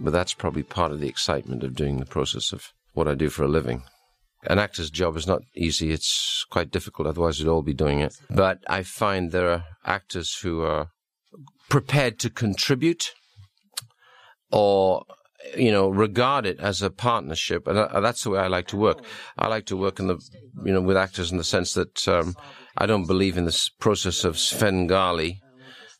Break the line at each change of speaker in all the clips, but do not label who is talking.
but that's probably part of the excitement of doing the process of what I do for a living. An actor's job is not easy. It's quite difficult. Otherwise, we'd all be doing it. But I find there are actors who are prepared to contribute or you know, regard it as a partnership, and uh, that's the way I like to work. I like to work in the, you know, with actors in the sense that um, I don't believe in this process of Svengali,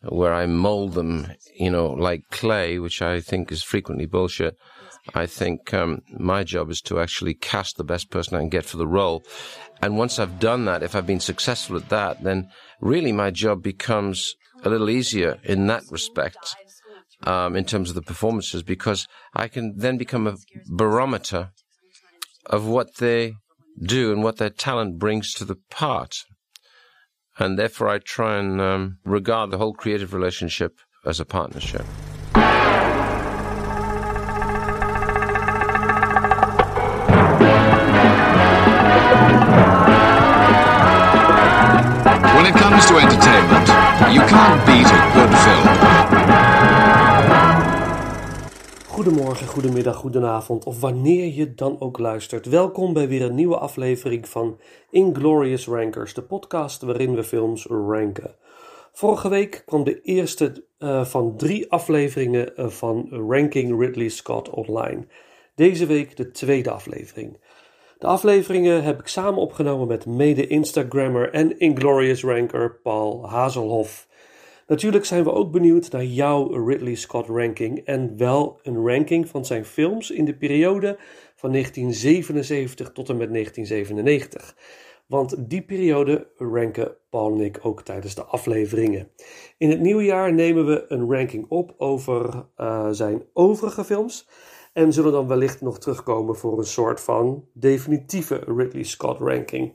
where I mold them, you know, like clay, which I think is frequently bullshit. I think um, my job is to actually cast the best person I can get for the role. And once I've done that, if I've been successful at that, then really my job becomes a little easier in that respect um, in terms of the performances because I can then become a barometer of what they do and what their talent brings to the part. And therefore, I try and um, regard the whole creative relationship as a partnership.
When it comes to entertainment, you can't beat a good film.
Goedemorgen, goedemiddag, goedenavond of wanneer je dan ook luistert. Welkom bij weer een nieuwe aflevering van Inglorious Rankers, de podcast waarin we films ranken. Vorige week kwam de eerste uh, van drie afleveringen uh, van Ranking Ridley Scott online. Deze week de tweede aflevering. De afleveringen heb ik samen opgenomen met mede-Instagrammer en Inglorious Ranker Paul Hazelhoff. Natuurlijk zijn we ook benieuwd naar jouw Ridley Scott ranking en wel een ranking van zijn films in de periode van 1977 tot en met 1997. Want die periode ranken Paul en ik ook tijdens de afleveringen. In het nieuwe jaar nemen we een ranking op over uh, zijn overige films. En zullen dan wellicht nog terugkomen voor een soort van definitieve Ridley Scott ranking.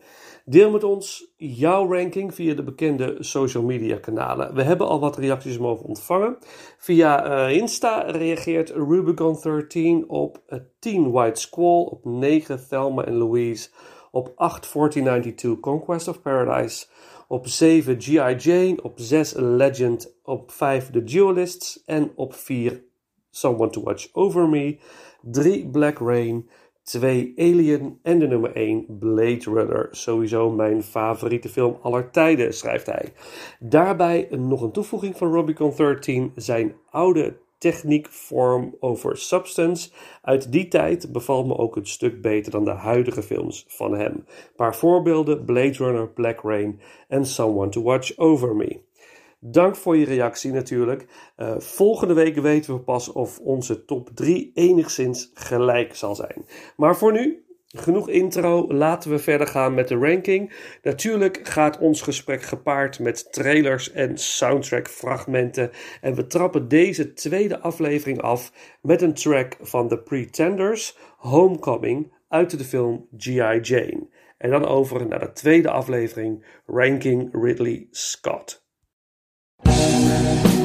Deel met ons jouw ranking via de bekende social media kanalen. We hebben al wat reacties mogen ontvangen. Via uh, Insta reageert Rubicon13 op 10 White Squall, op 9 Thelma en Louise, op 8 1492 Conquest of Paradise, op 7 G.I. Jane, op 6 Legend, op 5 The Duelists en op 4 Someone to Watch Over Me, 3 Black Rain, 2 Alien en de nummer 1 Blade Runner. Sowieso mijn favoriete film aller tijden, schrijft hij. Daarbij nog een toevoeging van Robicon 13, zijn oude techniekvorm over substance. Uit die tijd bevalt me ook een stuk beter dan de huidige films van hem. Een paar voorbeelden: Blade Runner, Black Rain en Someone to Watch Over Me. Dank voor je reactie natuurlijk. Uh, volgende week weten we pas of onze top 3 enigszins gelijk zal zijn. Maar voor nu, genoeg intro. Laten we verder gaan met de ranking. Natuurlijk gaat ons gesprek gepaard met trailers en soundtrack-fragmenten. En we trappen deze tweede aflevering af met een track van The Pretenders, Homecoming, uit de film G.I. Jane. En dan over naar de tweede aflevering, Ranking Ridley Scott.
Música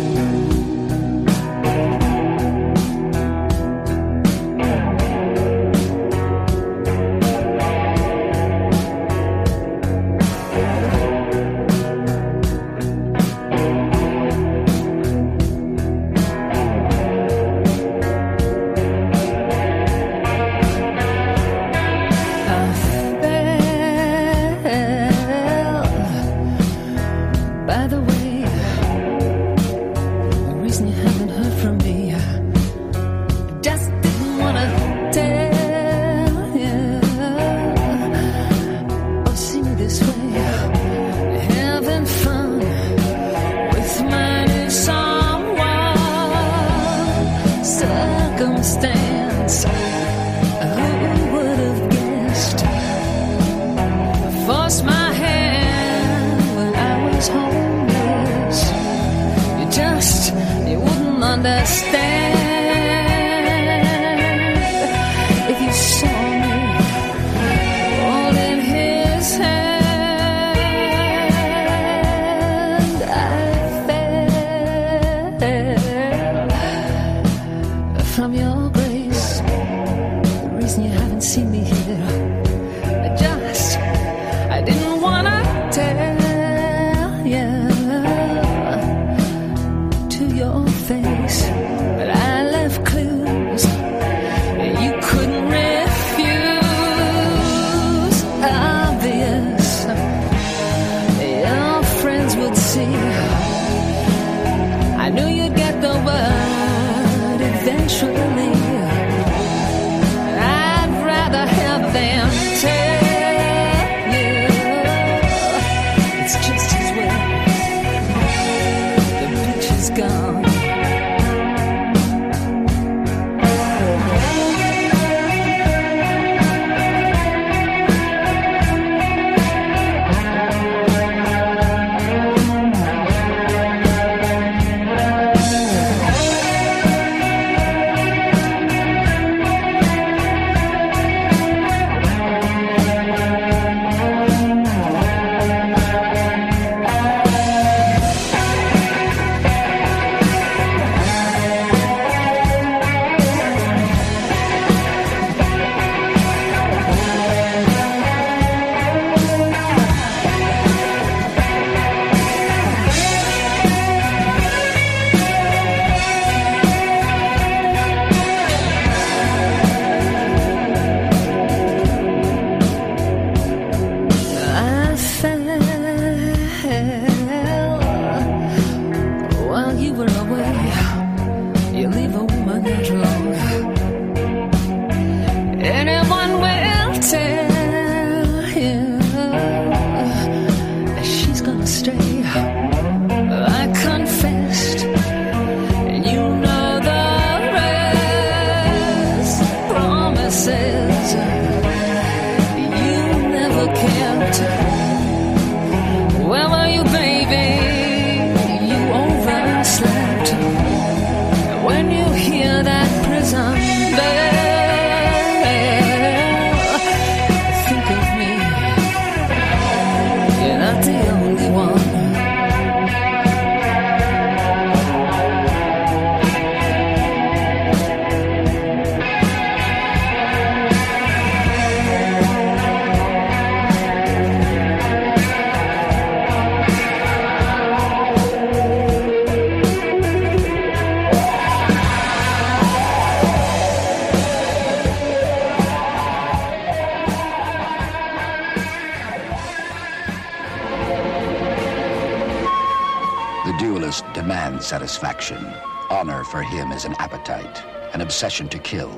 for him is an appetite, an obsession to kill.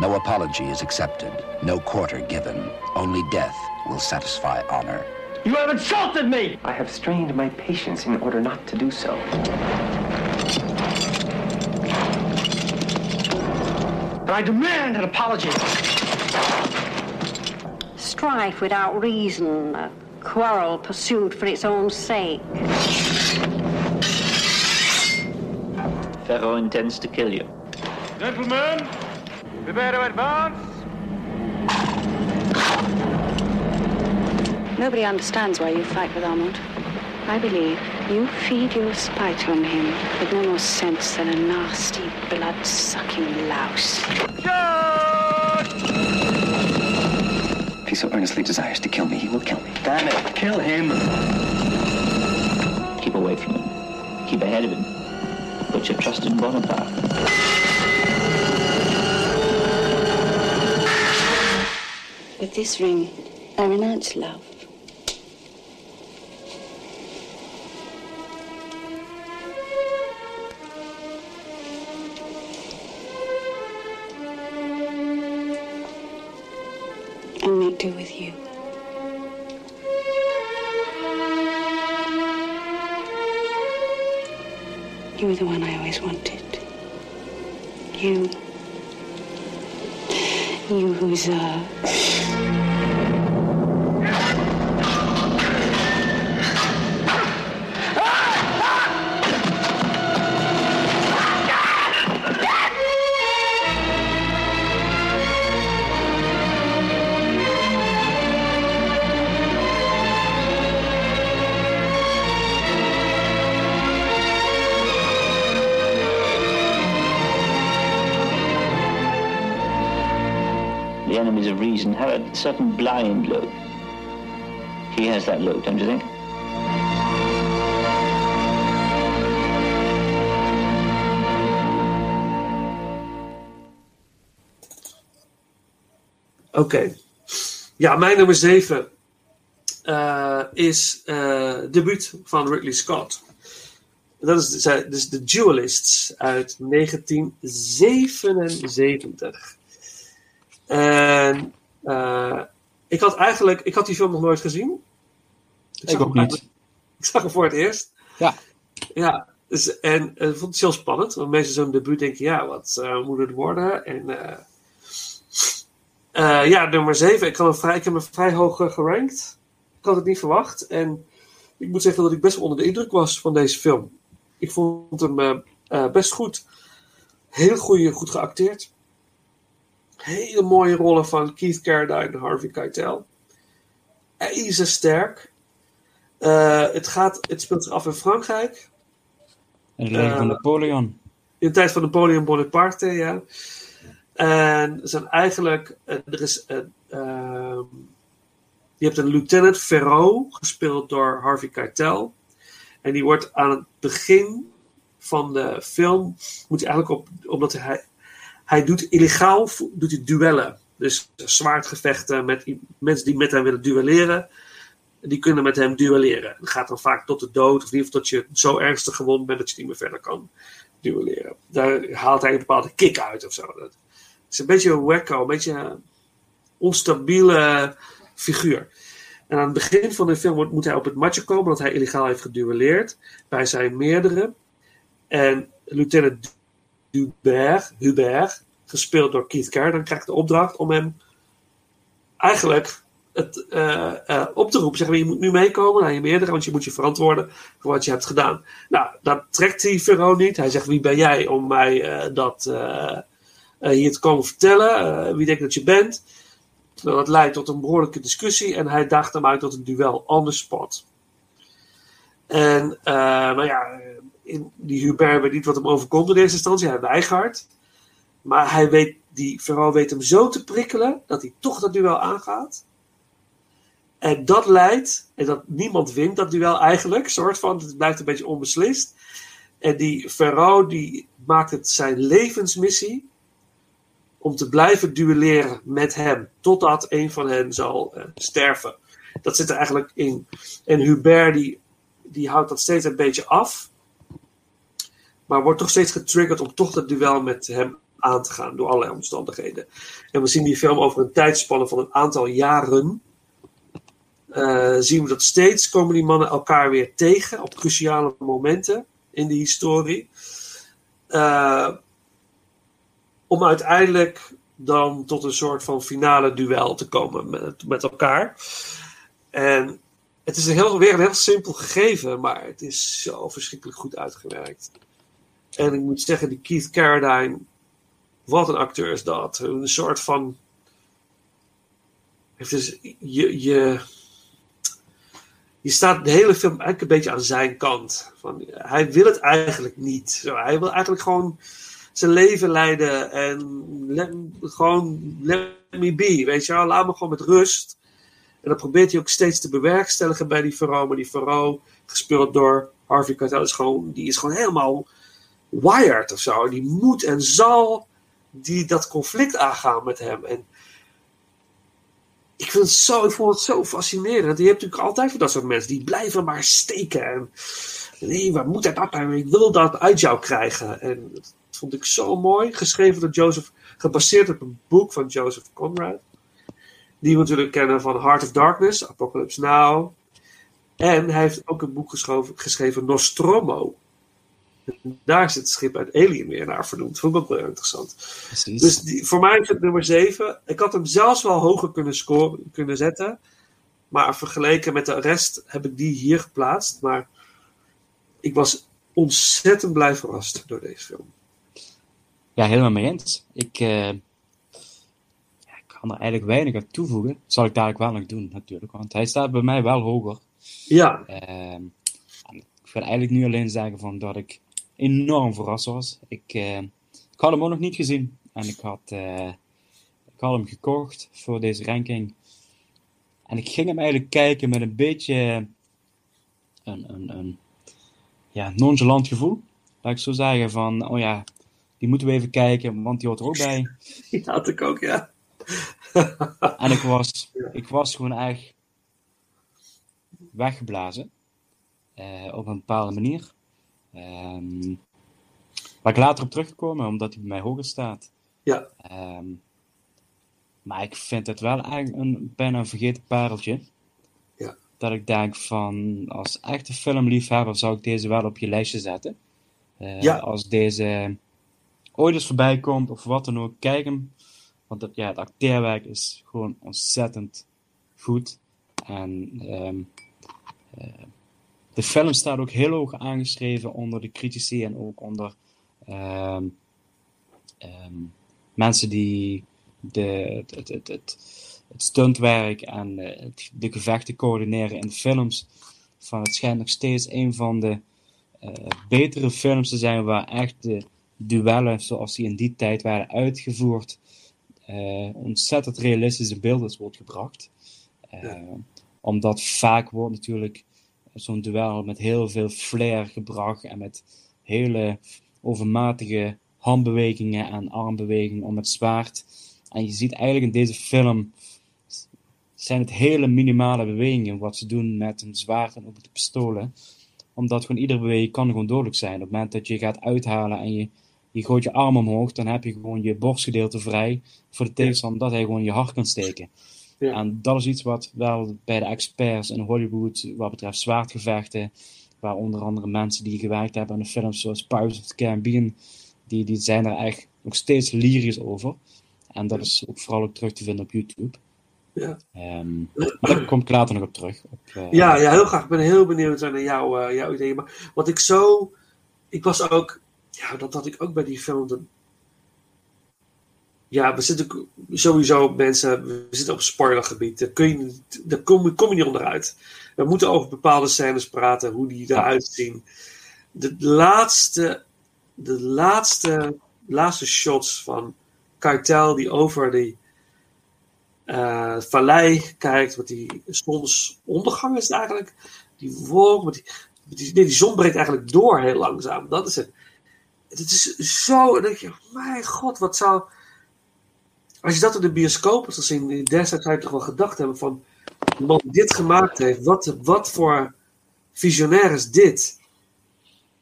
No apology is accepted, no quarter given. Only death will satisfy honor.
You have insulted me!
I have strained my patience in order not to do so.
But I demand an apology.
Strife without reason, a quarrel pursued for its own sake.
Pharaoh intends to kill you.
Gentlemen, prepare to advance.
Nobody understands why you fight with Armand. I believe you feed your spite on him with no more sense than a nasty, blood-sucking louse.
If he so earnestly desires to kill me, he will kill me.
Damn it, kill him.
Keep away from him. Keep ahead of him. Put your trust in Bonaparte.
With this ring, I renounce love. And make do with you. You were the one I always wanted. You. You who's, uh.
Reason have a certain blind look. He has that look, don't you think?
Oké. Ja, mijn nummer 7 is eh debuut van Ridley Scott. Dat is dus de Duelists uit 1977. En eh, ik had eigenlijk, ik had die film nog nooit gezien.
Ik
zag
ook niet.
Ik zag hem voor het eerst.
Ja.
Ja, dus, en ik vond het heel spannend. Want meestal zo'n debuut denk je, ja, wat eh, moet het worden? En ja, nummer 7. Ik, hem vrij, ik heb hem vrij hoog gerankt. Ik had het niet verwacht. En ik moet zeggen dat ik best wel onder de indruk was van deze film. Ik vond hem best goed. Heel goeie, goed geacteerd. Hele mooie rollen van Keith Carradine en Harvey Keitel. ijzersterk. Eh het, gaat, het speelt zich af in Frankrijk.
En de leven van
Eh,
Napoleon.
In de tijd van Napoleon Bonaparte, ja. En er zijn eigenlijk. Er is. een, ehm, je hebt een lieutenant Ferraud, gespeeld door Harvey Keitel. En die wordt aan het begin van de film. Moet hij eigenlijk op. Omdat hij. Hij doet illegaal doet hij duellen. Dus zwaardgevechten met mensen die met hem willen duelleren. Die kunnen met hem duelleren. Dat gaat dan vaak tot de dood. Of in dat je zo ernstig gewond bent dat je niet meer verder kan duelleren. Daar haalt hij een bepaalde kick uit of zo. Dat is een beetje een wacko, een beetje een onstabiele figuur. En aan het begin van de film moet- hij op het matje komen dat hij illegaal heeft geduelleerd. Wij zijn meerdere. En lieutenant Hubert, Hubert, gespeeld door Keith Carradine, krijgt de opdracht om hem eigenlijk het, eh, eh, op te roepen. Zeggen we, je moet nu meekomen naar je meerdere, want je moet je verantwoorden voor wat je hebt gedaan. Nou, dat trekt die Ferro niet. Hij zegt, wie ben jij om mij eh, dat hier te komen vertellen? Wie denk je dat je bent? Nou, dat leidt tot een behoorlijke discussie en hij daagt hem uit tot een duel on the spot. En, nou ja, die Hubert weet niet wat hem overkomt in eerste instantie. Hij weigert. Maar hij weet, die Ferro weet hem zo te prikkelen dat hij toch dat duel aangaat. En dat leidt, en dat niemand wint dat duel eigenlijk, soort van, het blijft een beetje onbeslist. En die Ferro die maakt het zijn levensmissie om te blijven duelleren met hem, totdat een van hen zal eh, sterven. Dat zit er eigenlijk in. En Hubert die, die houdt dat steeds een beetje af. Maar wordt toch steeds getriggerd om toch dat duel met hem aan te gaan door allerlei omstandigheden. En we zien die film over een tijdspanne van een aantal jaren. Eh, zien we dat steeds komen die mannen elkaar weer tegen op cruciale momenten in de historie. Eh, om uiteindelijk dan tot een soort van finale duel te komen met, met elkaar. En het is een heel, weer een heel simpel gegeven, maar het is zo verschrikkelijk goed uitgewerkt. En ik moet zeggen, die Keith Carradine, wat een acteur is dat. Een soort van. Heeft dus, je, je, je staat de hele film eigenlijk een beetje aan zijn kant. Van, hij wil het eigenlijk niet. Zo, hij wil eigenlijk gewoon zijn leven leiden en gewoon let me be, weet je wel. Laat me gewoon met rust. En dat probeert hij ook steeds te bewerkstelligen bij die vrouw. Maar die vrouw, gespeeld door Harvey Keitel, is gewoon, die is gewoon helemaal wired of zo. Die moet en zal die dat conflict aangaan met hem. En ik, vind zo, ik vond het zo fascinerend. Je hebt natuurlijk altijd voor dat soort mensen die blijven maar steken. En nee, waar moet dat nou? Ik wil dat uit jou krijgen. En dat vond ik zo mooi. Geschreven door Joseph, gebaseerd op een boek van Joseph Conrad. Die we natuurlijk kennen van Heart of Darkness, Apocalypse Now. En hij heeft ook een boek geschreven, geschreven Nostromo. En daar is het schip uit Alien weer naar vernoemd. Vond ik ook wel interessant.
Precies.
Dus die, voor mij is het nummer 7. Ik had hem zelfs wel hoger kunnen, scoren, kunnen zetten. Maar vergeleken met de rest heb ik die hier geplaatst. Maar ik was ontzettend blij verrast door deze film.
Ja, helemaal mee eens. Ik, eh, ik kan er eigenlijk weinig aan toevoegen. Dat zal ik dadelijk wel nog doen, natuurlijk. Want hij staat bij mij wel hoger.
Ja,
Ehm, ik wil eigenlijk nu alleen zeggen van dat ik enorm verrast was. Ik, eh, ik had hem ook nog niet gezien. En ik had, eh, ik had hem gekocht voor deze ranking. En ik ging hem eigenlijk kijken met een beetje een, een, een ja, nonchalant gevoel. Laat ik zo zeggen van, oh ja, die moeten we even kijken, want die hoort er ook bij.
die had ik ook, ja.
En ik was, ik was gewoon echt weggeblazen. eh, op een bepaalde manier. Ehm waar ik later op teruggekomen, omdat hij bij mij hoger staat.
Ja,
Ehm, maar ik vind het wel eigenlijk een bijna een vergeten pareltje.
Ja.
Dat ik denk van, als echte filmliefhebber zou ik deze wel op je lijstje zetten. Eh,
Ja.
Als deze ooit eens voorbij komt of wat dan ook, kijk hem. Want het, ja, het acteerwerk is gewoon ontzettend goed. En ehm, eh, de film staat ook heel hoog aangeschreven onder de critici en ook onder ehm, ehm, mensen die de, het, het, het, het, stuntwerk en eh, de gevechten coördineren in de films. Van het schijnt nog steeds een van de eh, betere films te zijn waar echt de duellen zoals die in die tijd waren uitgevoerd eh, ontzettend realistisch in beeld wordt gebracht. Eh, Omdat vaak wordt natuurlijk zo'n duel met heel veel flair gebracht en met hele overmatige handbewegingen en armbewegingen om het zwaard. En je ziet eigenlijk in deze film zijn het hele minimale bewegingen wat ze doen met een zwaard en ook met de pistolen. Omdat gewoon iedere beweging kan gewoon dodelijk zijn. Op het moment dat je gaat uithalen en je, je gooit je arm omhoog, dan heb je gewoon je borstgedeelte vrij voor de tegenstander, dat hij gewoon je hart kan steken.
Ja.
En dat is iets wat wel bij de experts in Hollywood, wat betreft zwaardgevechten, waar onder andere mensen die gewerkt hebben aan de films zoals Pirates of the Caribbean, die, die zijn er echt nog steeds lyrisch over. En dat is ook vooral ook terug te vinden op YouTube.
Ja.
Maar daar kom ik later nog op terug. Op, eh,
ja, ja, heel graag. Ik ben heel benieuwd naar jouw, eh, jouw ideeën. Maar wat ik zo... Ik was ook... Ja, dat had ik ook bij die film. Ja, we zitten sowieso mensen... We zitten op spoilergebied. Daar, kun je, daar kom, je- kom je niet onderuit. We moeten over bepaalde scènes praten. Hoe die eruit zien. De laatste... De laatste... Laatste shots van Keitel die over die eh, vallei kijkt, wat die zonsondergang is het eigenlijk. Die wolk, met die, die, nee, die zon breekt eigenlijk door heel langzaam. Dat is het. Het is zo, dan denk je, mijn god, wat zou... Als je dat in de bioscoop had gezien, destijds zou je toch wel gedacht hebben van... De man die dit gemaakt heeft, wat, wat voor visionair is dit?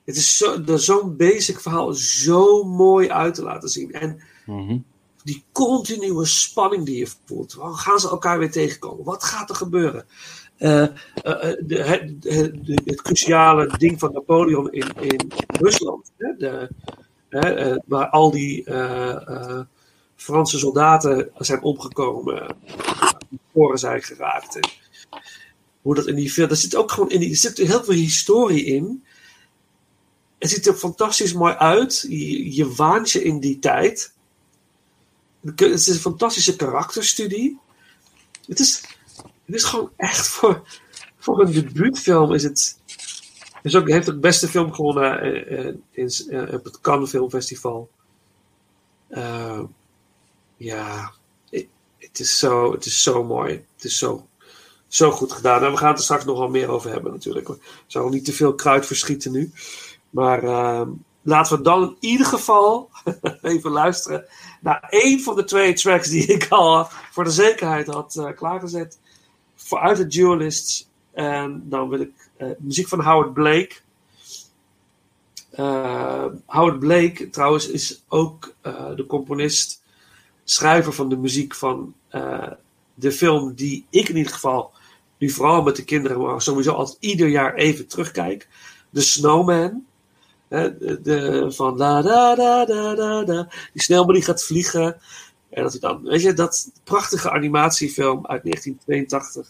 Het is zo- zo'n basic verhaal zo mooi uit te laten zien. En
Mhm.
die continue spanning die je voelt. Waar gaan ze elkaar weer tegenkomen? Wat gaat er gebeuren? Eh, eh, eh, de, het, cruciale ding van Napoleon in, in Rusland. Hè? De, hè, waar al die Franse soldaten zijn omgekomen. Sporen zijn geraakt. Hoe dat in die film. Er zit ook gewoon in die, er zit heel veel historie in. Het ziet er fantastisch mooi uit. Je, je waant je in die tijd. Het is een fantastische karakterstudie. Het is, het is gewoon echt voor, voor een debuutfilm is het. Is ook, heeft ook beste film gewonnen eh, eh, in, eh, op het Cannes Filmfestival. Eh, ja, het, is zo, het is zo mooi. Het is zo, zo goed gedaan. En we gaan het er straks nog wel meer over hebben natuurlijk. Ik zou niet te veel kruid verschieten nu. Maar eh, laten we dan in ieder geval even luisteren naar één van de twee tracks die ik al voor de zekerheid had eh, klaargezet. Vooruit de Duelists. En dan wil ik eh, muziek van Howard Blake. Eh, Howard Blake trouwens is ook de componist, schrijver van de muziek van eh, de film die ik in ieder geval nu vooral met de kinderen, maar sowieso altijd ieder jaar even terugkijk. The Snowman. Hè, de, de- van da da da da da da. Die sneeuwman die gaat vliegen. En dat hij dan, weet je, dat prachtige animatiefilm uit 1982.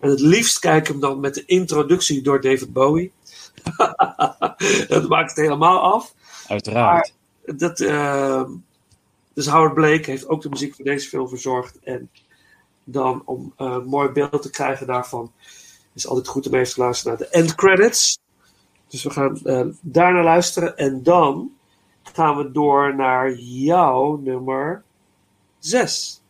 En het liefst kijk ik hem dan met de introductie door David Bowie. dat maakt het helemaal af.
Uiteraard.
Dat, ehm, dus Howard Blake heeft ook de muziek voor deze film verzorgd. En dan om eh, mooi beeld te krijgen daarvan, is altijd goed om even te luisteren naar de end credits. Dus we gaan eh, daar naar luisteren. En dan gaan we door naar jouw nummer 6.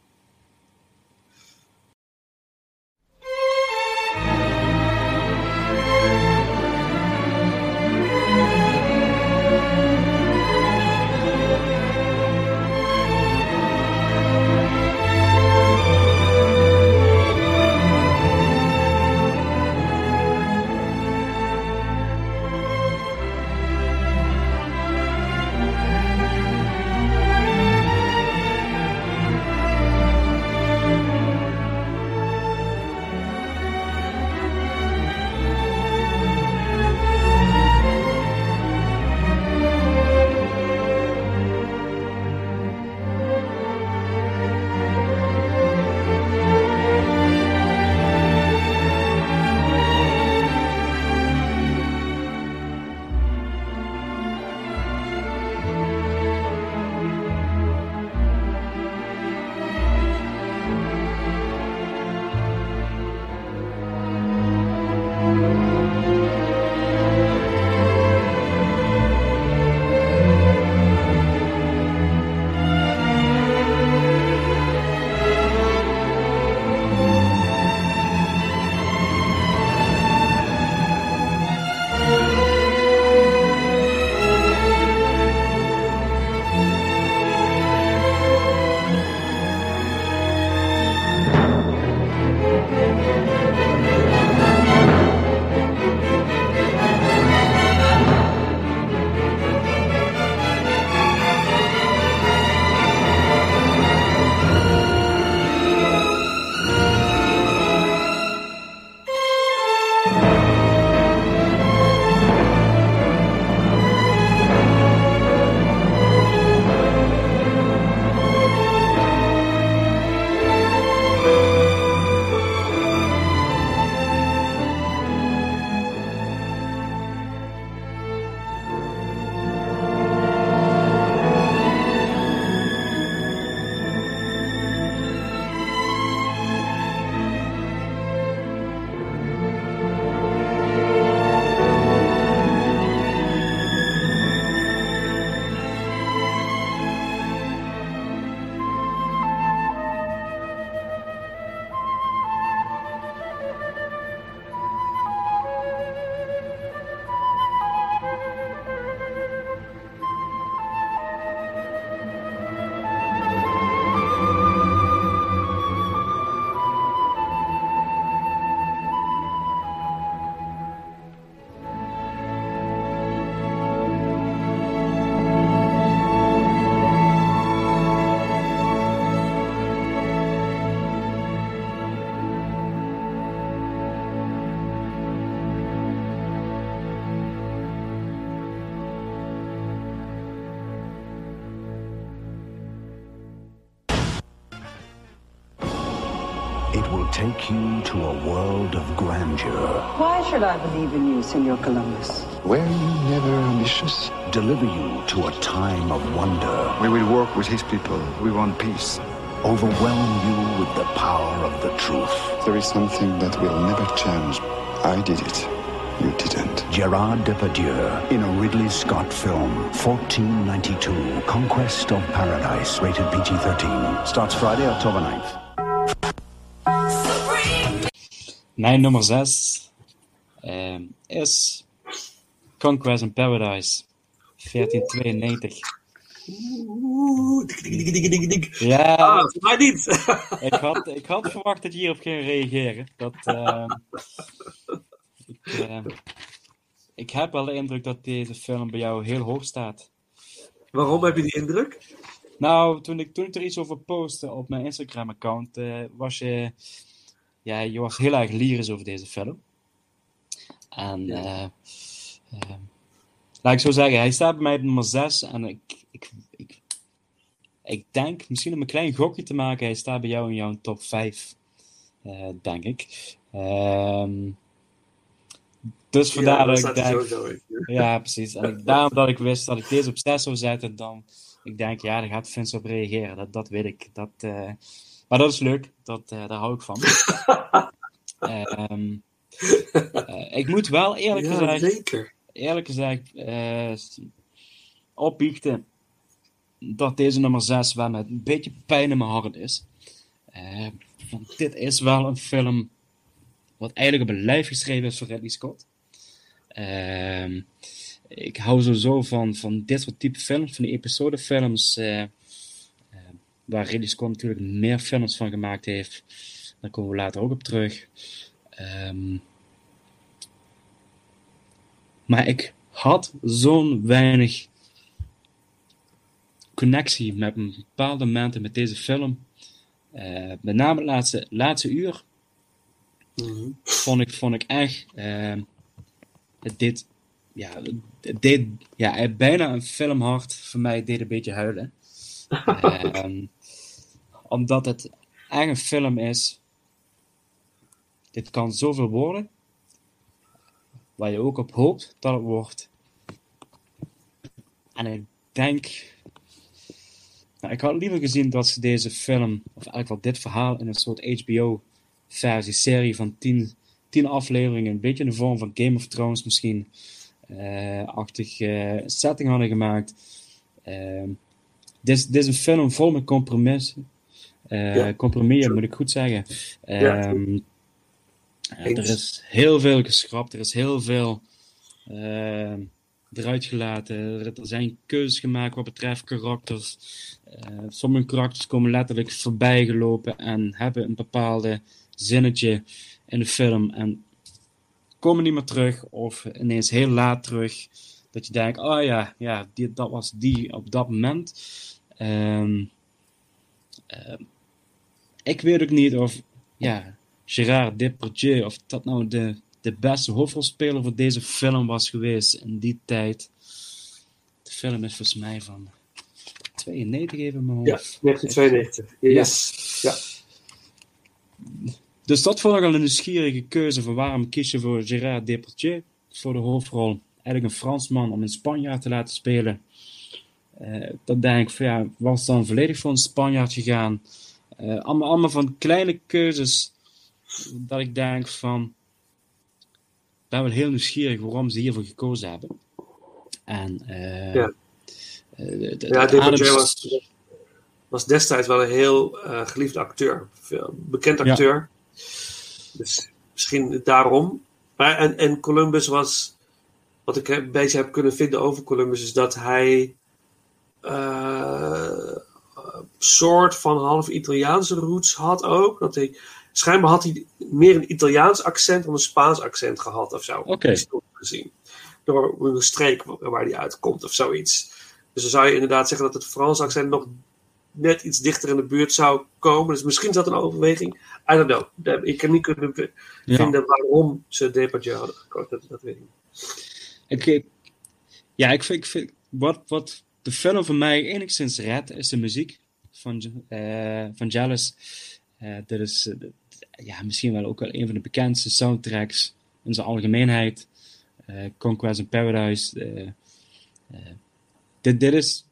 Take you to a world of grandeur.
Why should I believe in you, Senor Columbus?
Were you never ambitious? Deliver you to a time of wonder.
We will work with his people. We want peace.
Overwhelm you with the power of the truth.
There is something that will never change. I did it. You didn't.
Gerard Depardieu in a Ridley Scott film, 1492, Conquest of Paradise, rated PG-13. Starts Friday, October 9th.
Mijn nummer 6 is Conquest in Paradise 1492.
Oeh, dik, dik, dik, dik, dik.
Ja,
Ah, niet.
ik, had, ik had verwacht dat je hierop ging reageren. Dat, eh, ik, eh, ik heb wel de indruk dat deze film bij jou heel hoog staat.
Waarom heb je die indruk?
Nou, toen ik, toen ik er iets over postte op mijn Instagram-account, eh, was je, ja, je was heel erg lyrisch over deze film. En eh, eh, laat ik zo zeggen, hij staat bij mij op nummer 6 en ik, ik, ik, ik denk, misschien om een klein gokje te maken, hij staat bij jou in jouw top 5, eh, denk ik. Ehm, dus vandaar
daar
dat ik denk...
sowieso.
Ja, precies. En ik, daarom dat ik wist dat ik deze op 6 zou zetten, dan... Ik denk, ja, daar gaat Vince op reageren. Dat, dat weet ik. Dat, eh, maar dat is leuk. Dat, eh, daar hou ik van. Ehm, eh, ik moet wel eerlijk
Ja,
gezegd...
zeker.
Eerlijk gezegd... eh opbiechten dat deze nummer 6 wel met een beetje pijn in mijn hart is. Want dit is wel een film wat eigenlijk op een lijf geschreven is voor Ridley Scott. Ehm, ik hou sowieso van, van dit soort type films, van die episodefilms, eh, waar Ridley Scott natuurlijk meer films van gemaakt heeft. Daar komen we later ook op terug. Ehm, maar ik had zo'n weinig connectie met bepaalde momenten met deze film. Eh, met name het laatste, laatste uur
Mhm.
vond ik, vond ik echt. eh, het deed, ja, het deed ja, bijna een filmhart voor mij deed een beetje huilen. Ehm, omdat het echt een film is. Dit kan zoveel worden. Waar je ook op hoopt dat het wordt. En ik denk. Nou, ik had liever gezien dat ze deze film, of eigenlijk wel dit verhaal, in een soort HBO-versie, serie van tien, tien afleveringen, een beetje in de vorm van Game of Thrones misschien, eh achtig eh, setting hadden gemaakt. Ehm, dit, is- dit is een film vol met compromissen.
Ja.
Compromissen, moet ik goed zeggen. Ehm, eh, er is heel veel geschrapt, er is heel veel ehm, eruit gelaten. Er, er zijn keuzes gemaakt wat betreft karakters. Eh, sommige karakters komen letterlijk voorbij gelopen en hebben een bepaalde zinnetje in de film en komen niet meer terug of ineens heel laat terug. Dat je denkt, oh ja, ja die, dat was die op dat moment. Ehm, ehm, ik weet ook niet of ja, Gerard Depardieu, of dat nou de, de beste hoofdrolspeler voor deze film was geweest in die tijd. De film is volgens mij van 92 even mijn
Ja,
hoofd.
1992. Yes. Ja.
Dus dat vond ik al een nieuwsgierige keuze van waarom kies je voor Gérard Depardieu voor de hoofdrol. Eigenlijk een Fransman om een Spanjaard te laten spelen. Eh, dan denk ik van ja, was dan volledig voor een Spanjaard gegaan. Eh, allemaal, allemaal van kleine keuzes dat ik denk van ik ben wel heel nieuwsgierig waarom ze hiervoor gekozen hebben. En eh,
Ja.
de- de-
Ja, was, was destijds wel een heel geliefde acteur. Bekend
Ja.
acteur. Dus misschien daarom. Maar, en, en Columbus was... Wat ik een beetje heb kunnen vinden over Columbus... is dat hij... eh, soort van half Italiaanse roots had ook. Dat hij, schijnbaar had hij meer een Italiaans accent dan een Spaans accent gehad of zo.
Oké.
gezien. Door een streek waar hij uitkomt of zoiets. Dus dan zou je inderdaad zeggen dat het Frans accent nog net iets dichter in de buurt zou komen. Dus misschien is dat een overweging. I don't know. Ik heb niet kunnen
Ja.
vinden waarom ze Depardieu hadden gekozen. Dat, dat weet ik niet.
Ik, ik- ja, ik vind, ik vind wat, wat de film voor mij enigszins redt, is de muziek van, eh van Jealous. Eh, dit is, eh, ja, misschien wel ook wel een van de bekendste soundtracks in zijn algemeenheid. Uh, Conquest in Paradise. Uh, uh, dit, dit is,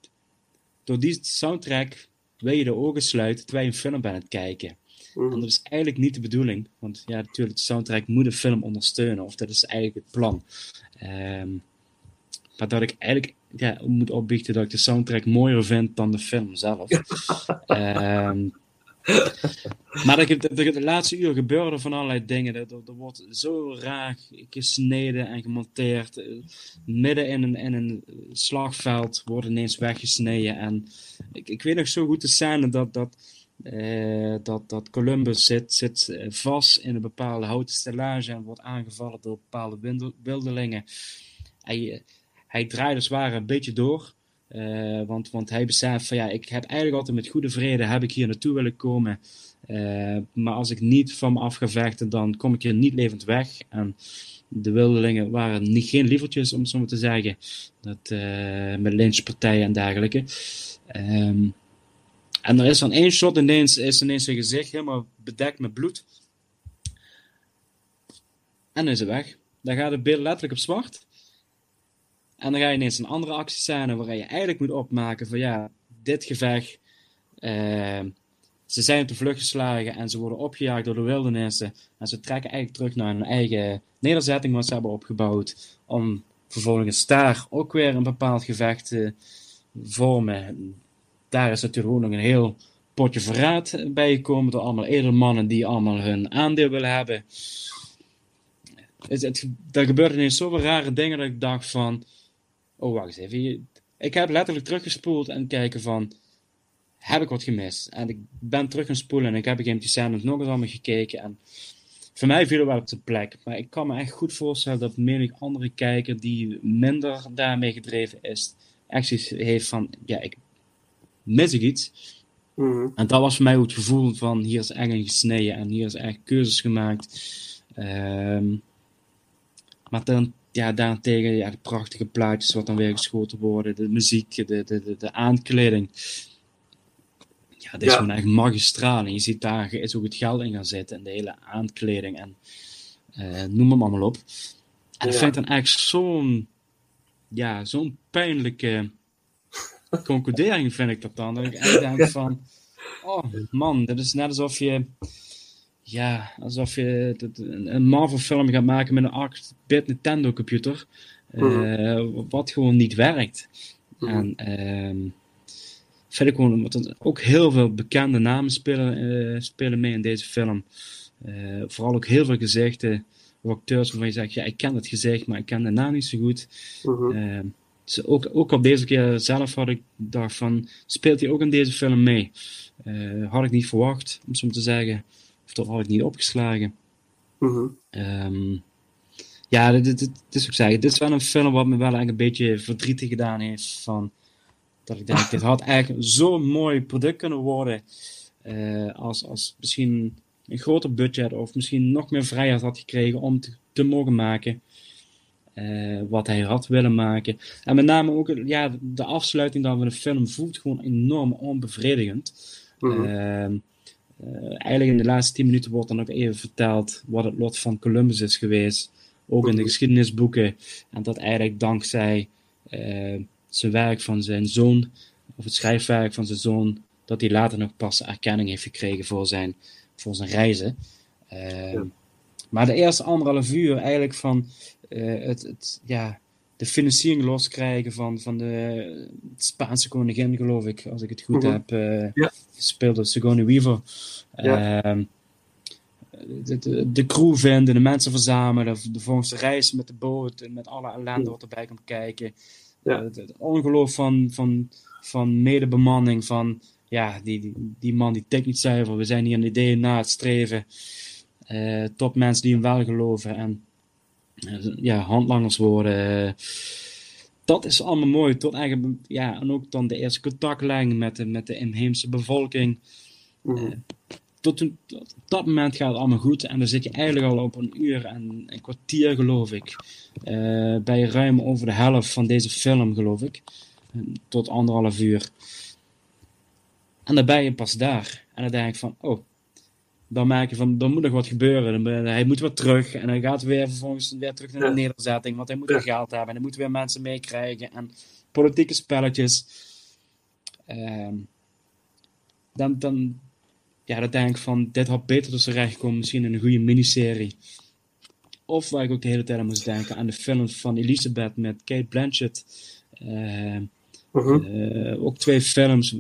door die soundtrack wil je de ogen sluiten terwijl je een film bent aan het kijken. En dat is eigenlijk niet de bedoeling. Want ja, natuurlijk, de soundtrack moet de film ondersteunen. Of dat is eigenlijk het plan. Um, maar dat ik eigenlijk ja, moet opbiechten dat ik de soundtrack mooier vind dan de film zelf. um, maar dat, dat, de laatste uur gebeurde van allerlei dingen. Er, er, wordt zo raar gesneden en gemonteerd. Midden in een, in een slagveld wordt ineens weggesneden. En ik, ik weet nog zo goed de scène dat, dat, uh, dat, dat Columbus zit, zit vast in een bepaalde houten stellage en wordt aangevallen door bepaalde wildelingen. Hij, hij draait dus waar een beetje door. Uh, want, want hij beseft van ja, ik heb eigenlijk altijd met goede vrede heb ik hier naartoe willen komen. Uh, maar als ik niet van me af ga vechten, dan kom ik hier niet levend weg. En de wildelingen waren niet, geen lievertjes, om het zo maar te zeggen. Dat, uh, met lynchpartijen en dergelijke. Um, en er is dan één shot ineens, is ineens zijn gezicht helemaal bedekt met bloed. En is hij weg. Dan gaat het beeld letterlijk op zwart. En dan ga je ineens een andere actiescène waarin je eigenlijk moet opmaken van ja, dit gevecht. Uh, ze zijn op de vlucht geslagen en ze worden opgejaagd door de wildernissen. En ze trekken eigenlijk terug naar hun eigen nederzetting wat ze hebben opgebouwd. Om vervolgens daar ook weer een bepaald gevecht te vormen. Daar is natuurlijk ook nog een heel potje verraad bij gekomen door allemaal edelmannen die allemaal hun aandeel willen hebben. Er gebeurden ineens zoveel rare dingen dat ik dacht van oh wacht eens even, ik heb letterlijk teruggespoeld en kijken van, heb ik wat gemist? En ik ben terug gaan spoelen en ik heb die scène nog eens allemaal gekeken en voor mij viel het wel op de plek, maar ik kan me echt goed voorstellen dat menig andere kijker die minder daarmee gedreven is, echt zoiets heeft van, ja, ik mis ik iets.
Mm.
En dat was voor mij ook het gevoel van, hier is echt een gesneden en hier is echt keuzes gemaakt. Um, maar dan, ja, daarentegen ja, de prachtige plaatjes wat dan weer geschoten worden, de muziek, de, de, de, de aankleding. Ja, dit is
Ja.
gewoon echt magistraal. En je ziet daar is ook het geld in gaan zitten en de hele aankleding en eh, noem hem allemaal op. En dat
Ja.
vind ik dan echt zo'n, ja, zo'n pijnlijke concludering vind ik dat dan. Dat ik echt denk van, oh man, dit is net alsof je ja, alsof je een Marvel film gaat maken met een 8-bit Nintendo computer. eh, wat gewoon niet werkt. En ehm ik gewoon, want ook heel veel bekende namen spelen, eh, spelen mee in deze film. Eh, vooral ook heel veel gezichten, of acteurs waarvan je zegt, ja, ik ken het gezicht, maar ik ken de naam niet zo goed.
Mhm.
Dus ook, ook op deze keer zelf had ik dacht van, speelt hij ook in deze film mee? Eh, had ik niet verwacht, om zo te zeggen. Of toch had ik niet opgeslagen.
Mhm.
Ehm, ja, dit, dit, dit is ook zeggen. Dit is wel een film wat me wel eigenlijk een beetje verdrietig gedaan heeft. Van, dat ik denk, dit had eigenlijk zo'n mooi product kunnen worden. eh, als, als misschien een groter budget of misschien nog meer vrijheid had gekregen om te, te mogen maken. eh, wat hij had willen maken. En met name ook ja, de afsluiting dan van de film voelt gewoon enorm onbevredigend.
Mhm.
Ehm, eh, eigenlijk in de laatste tien minuten wordt dan ook even verteld wat het lot van Columbus is geweest. Ook in de geschiedenisboeken. En dat eigenlijk dankzij eh, zijn werk van zijn zoon, of het schrijfwerk van zijn zoon, dat hij later nog pas erkenning heeft gekregen voor zijn, voor zijn reizen. Ehm, Maar de eerste anderhalf uur eigenlijk van eh, het, het, ja, de financiering loskrijgen van, van de Spaanse koningin, geloof ik, als ik het goed
Mhm.
heb eh,
Ja.
gespeeld door Sigourney Weaver.
Ja.
Ehm, de, de, de crew vinden, de mensen verzamelen, de volgende reis met de boot, en met alle ellende wat erbij komt kijken.
Ja.
Het, het ongeloof van, van, van medebemanning, van ja, die, die, die man die tikt niet zuiver, we zijn hier een idee na het streven. Eh tot mensen die hem wel geloven en ja, handlangers worden. eh, dat is allemaal mooi. Tot eigenlijk, ja, en ook dan de eerste contactlijn met de, met de inheemse bevolking. Eh, tot, dat moment gaat het allemaal goed. En dan zit je eigenlijk al op een uur en een kwartier, geloof ik. Eh, bij ruim over de helft van deze film, geloof ik. Tot anderhalf uur. En dan ben je pas daar. En dan denk ik van, oh, dan merk je van, er moet nog wat gebeuren. Dan, hij moet weer terug en hij gaat weer vervolgens weer terug naar de nederzetting, want hij moet weer geld hebben en hij moet weer mensen meekrijgen en politieke spelletjes. Ehm, dan, dan, ja, dan denk ik van, dit had beter zijn recht komen, misschien in een goede miniserie. Of waar ik ook de hele tijd aan moest denken, aan de film van Elizabeth met Kate Blanchett. Ehm,
Mhm.
eh, ook twee films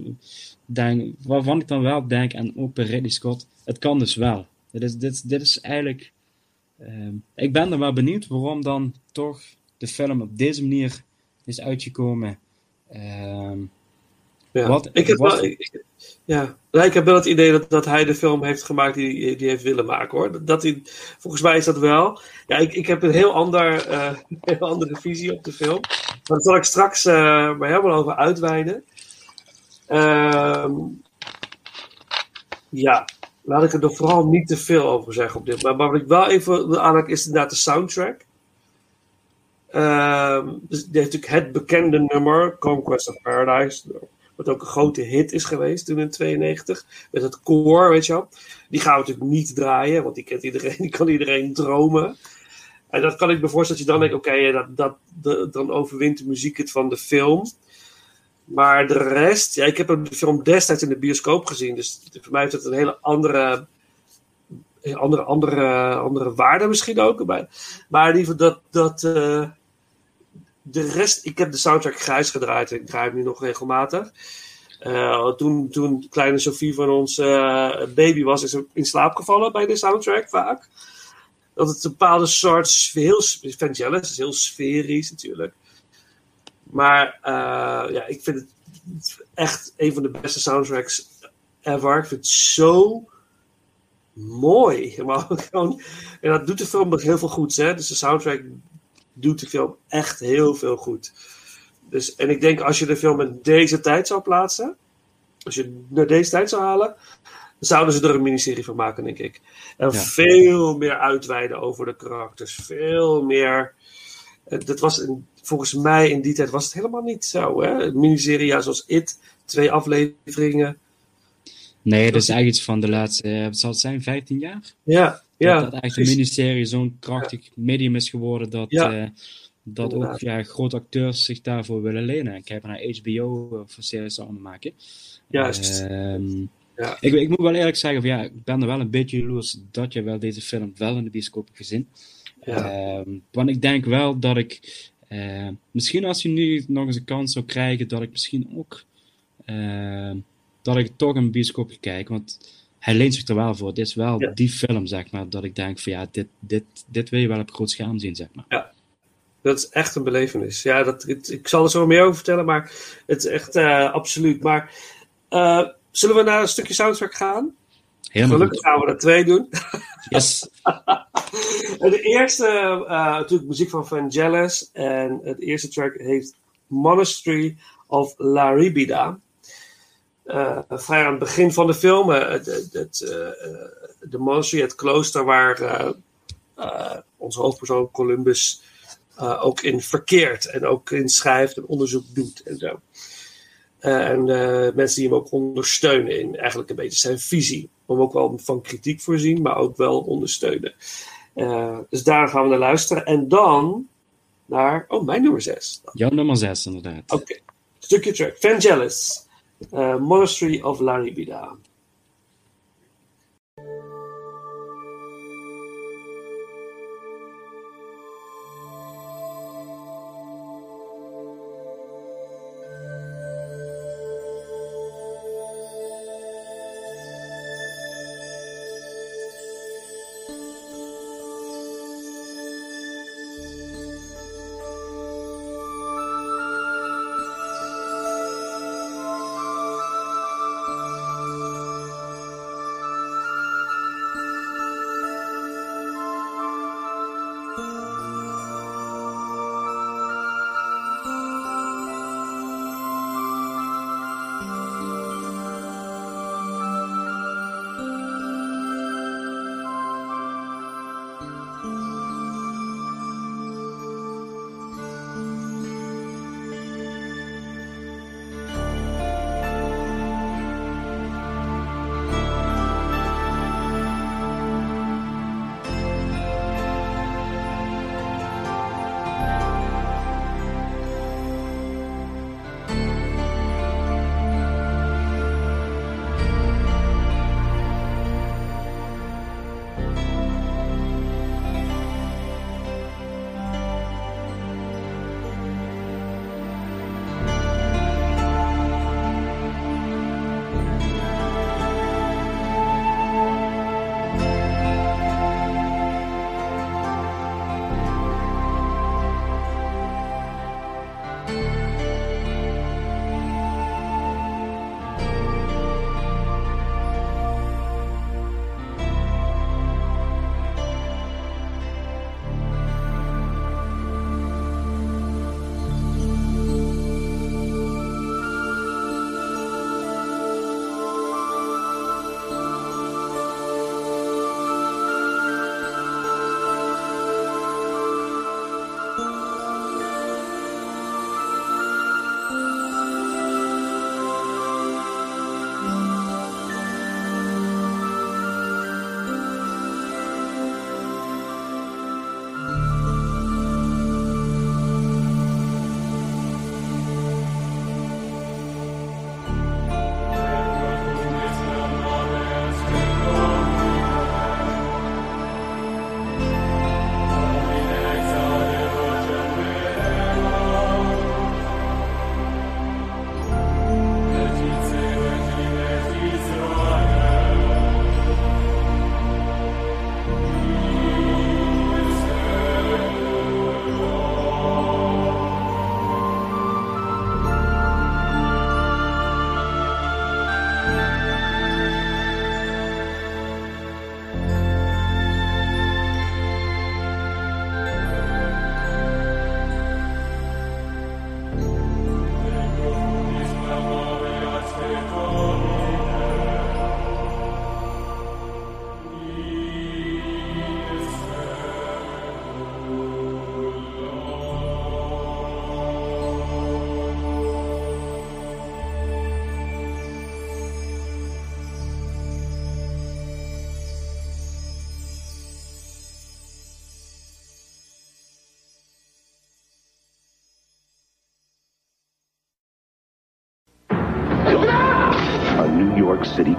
denk, waarvan ik dan wel denk, en ook bij Ridley Scott, het kan dus wel. Dit is, dit, dit is eigenlijk. ehm, ik ben er wel benieuwd waarom dan toch de film op deze manier is uitgekomen. Ehm,
Ja.
Wat-
ik, heb
wat-
wel, ik, ja. Nee, ik heb wel het idee dat, dat hij de film heeft gemaakt die die heeft willen maken hoor. Dat- Dat hij, volgens mij is dat wel. Ja, ik, ik heb een heel, ander, eh, heel andere visie op de film. Maar daar zal ik straks eh maar helemaal over uitweiden. Ehm, ja, laat ik er vooral niet te veel over zeggen op dit. Maar, maar wat ik wel even wil is inderdaad de soundtrack. Ehm, dus die heeft natuurlijk het bekende nummer, Conquest of Paradise. Wat ook een grote hit is geweest toen in 92. Met het koor, weet je wel. Die gaan we natuurlijk niet draaien, want die kent iedereen, die kan iedereen dromen. En dat kan ik me voorstellen dat je dan denkt, oké, dat, dat, de- dan overwint de muziek het van de film. Maar de rest, ja, ik heb de film destijds in de bioscoop gezien. Dus voor mij heeft het een hele andere, andere, andere, andere waarde misschien ook. Maar, maar in ieder geval dat, dat eh, de rest, ik heb de soundtrack grijs gedraaid en ik draai hem nu nog regelmatig. Eh, toen, toen kleine Sophie van ons eh, baby was, is ze in slaap gevallen bij de soundtrack vaak. Dat het een bepaalde soort, heel, Vangelis is heel sferisch natuurlijk. Maar eh, ja, ik vind het echt een van de beste soundtracks ever. Ik vind het zo mooi. Gewoon, en dat doet de film ook heel veel goeds. Hè? Dus de soundtrack doet de film echt heel veel goed. Dus, en ik denk als je de film in deze tijd zou plaatsen, als je het naar deze tijd zou halen, zouden ze er een miniserie van maken, denk ik. En
Ja.
veel meer uitweiden over de karakters. Veel meer. Eh, Dat was volgens mij in die tijd was het helemaal niet zo. Hè? Een miniserie, zoals It, twee afleveringen.
nee, dat is eigenlijk iets van de laatste, eh, wat zal het zijn, 15 jaar?
Ja, ja.
dat, dat eigenlijk de miniserie zo'n krachtig medium is geworden dat,
Ja.
eh, dat ook ja, grote acteurs zich daarvoor willen lenen. En kijk naar HBO eh, voor series allemaal maken.
Juist.
Ehm,
Ja.
ik, ik moet wel eerlijk zeggen, van, ja, ik ben er wel een beetje jaloers dat je wel deze film wel in de bioscoop hebt gezien.
Ja.
Ehm, want ik denk wel dat ik, eh, misschien als je nu nog eens een kans zou krijgen, dat ik misschien ook, ehm, dat ik toch een bioscoop ga kijken. Want hij leent zich er wel voor. Dit is wel
Ja.
die film, zeg maar, dat ik denk van ja, dit, dit, dit wil je wel op groot scherm zien, zeg maar.
Dat is echt een belevenis. Ja, dat, ik zal er zo meer over vertellen, maar het is echt eh, absoluut. Maar eh, zullen we naar een stukje soundtrack gaan?
Helemaal
Gelukkig
goed.
gaan we er twee doen.
Yes.
De eerste, eh, natuurlijk muziek van Vangelis. En het eerste track heet Monastery of Laribida. Eh, vrij aan het begin van de film. het, het, het, eh, de monastery, het klooster waar onze hoofdpersoon Columbus ook in verkeert. En ook in schrijft en onderzoek doet en zo. Eh, en eh, mensen die hem ook ondersteunen in eigenlijk een beetje zijn visie. Om ook wel van kritiek voorzien, maar ook wel ondersteunen. Eh, dus daar gaan we naar luisteren. En dan naar, oh, mijn nummer 6.
Jouw nummer 6, inderdaad.
Oké, stukje track. Vangelis, Monastery of Laribida.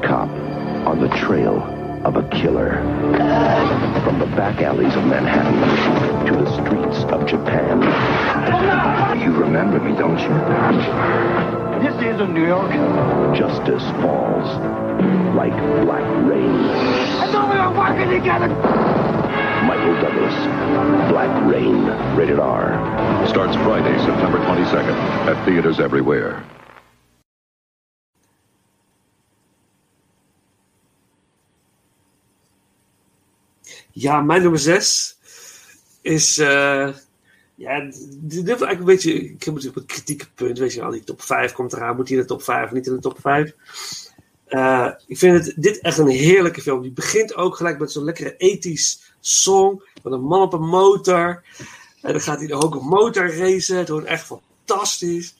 Cop on the trail of a killer. From the back alleys of Manhattan to the streets of Japan. You remember me, don't you?
This isn't New York.
Justice falls like black rain.
I thought we were working together.
Michael Douglas, Black Rain, rated R.
Starts Friday, September 22nd at theaters everywhere.
Ja, mijn nummer 6 is. eh, ja, dit wordt eigenlijk een beetje. Ik heb natuurlijk een kritieke punt. Weet je wel, die top 5 komt eraan. Moet hij in de top 5 of niet in de top 5? Eh, ik vind het, dit echt een heerlijke film. Die begint ook gelijk met zo'n lekkere ethisch song. Van een man op een motor. En dan gaat hij er ook een motor racen. Het wordt echt fantastisch.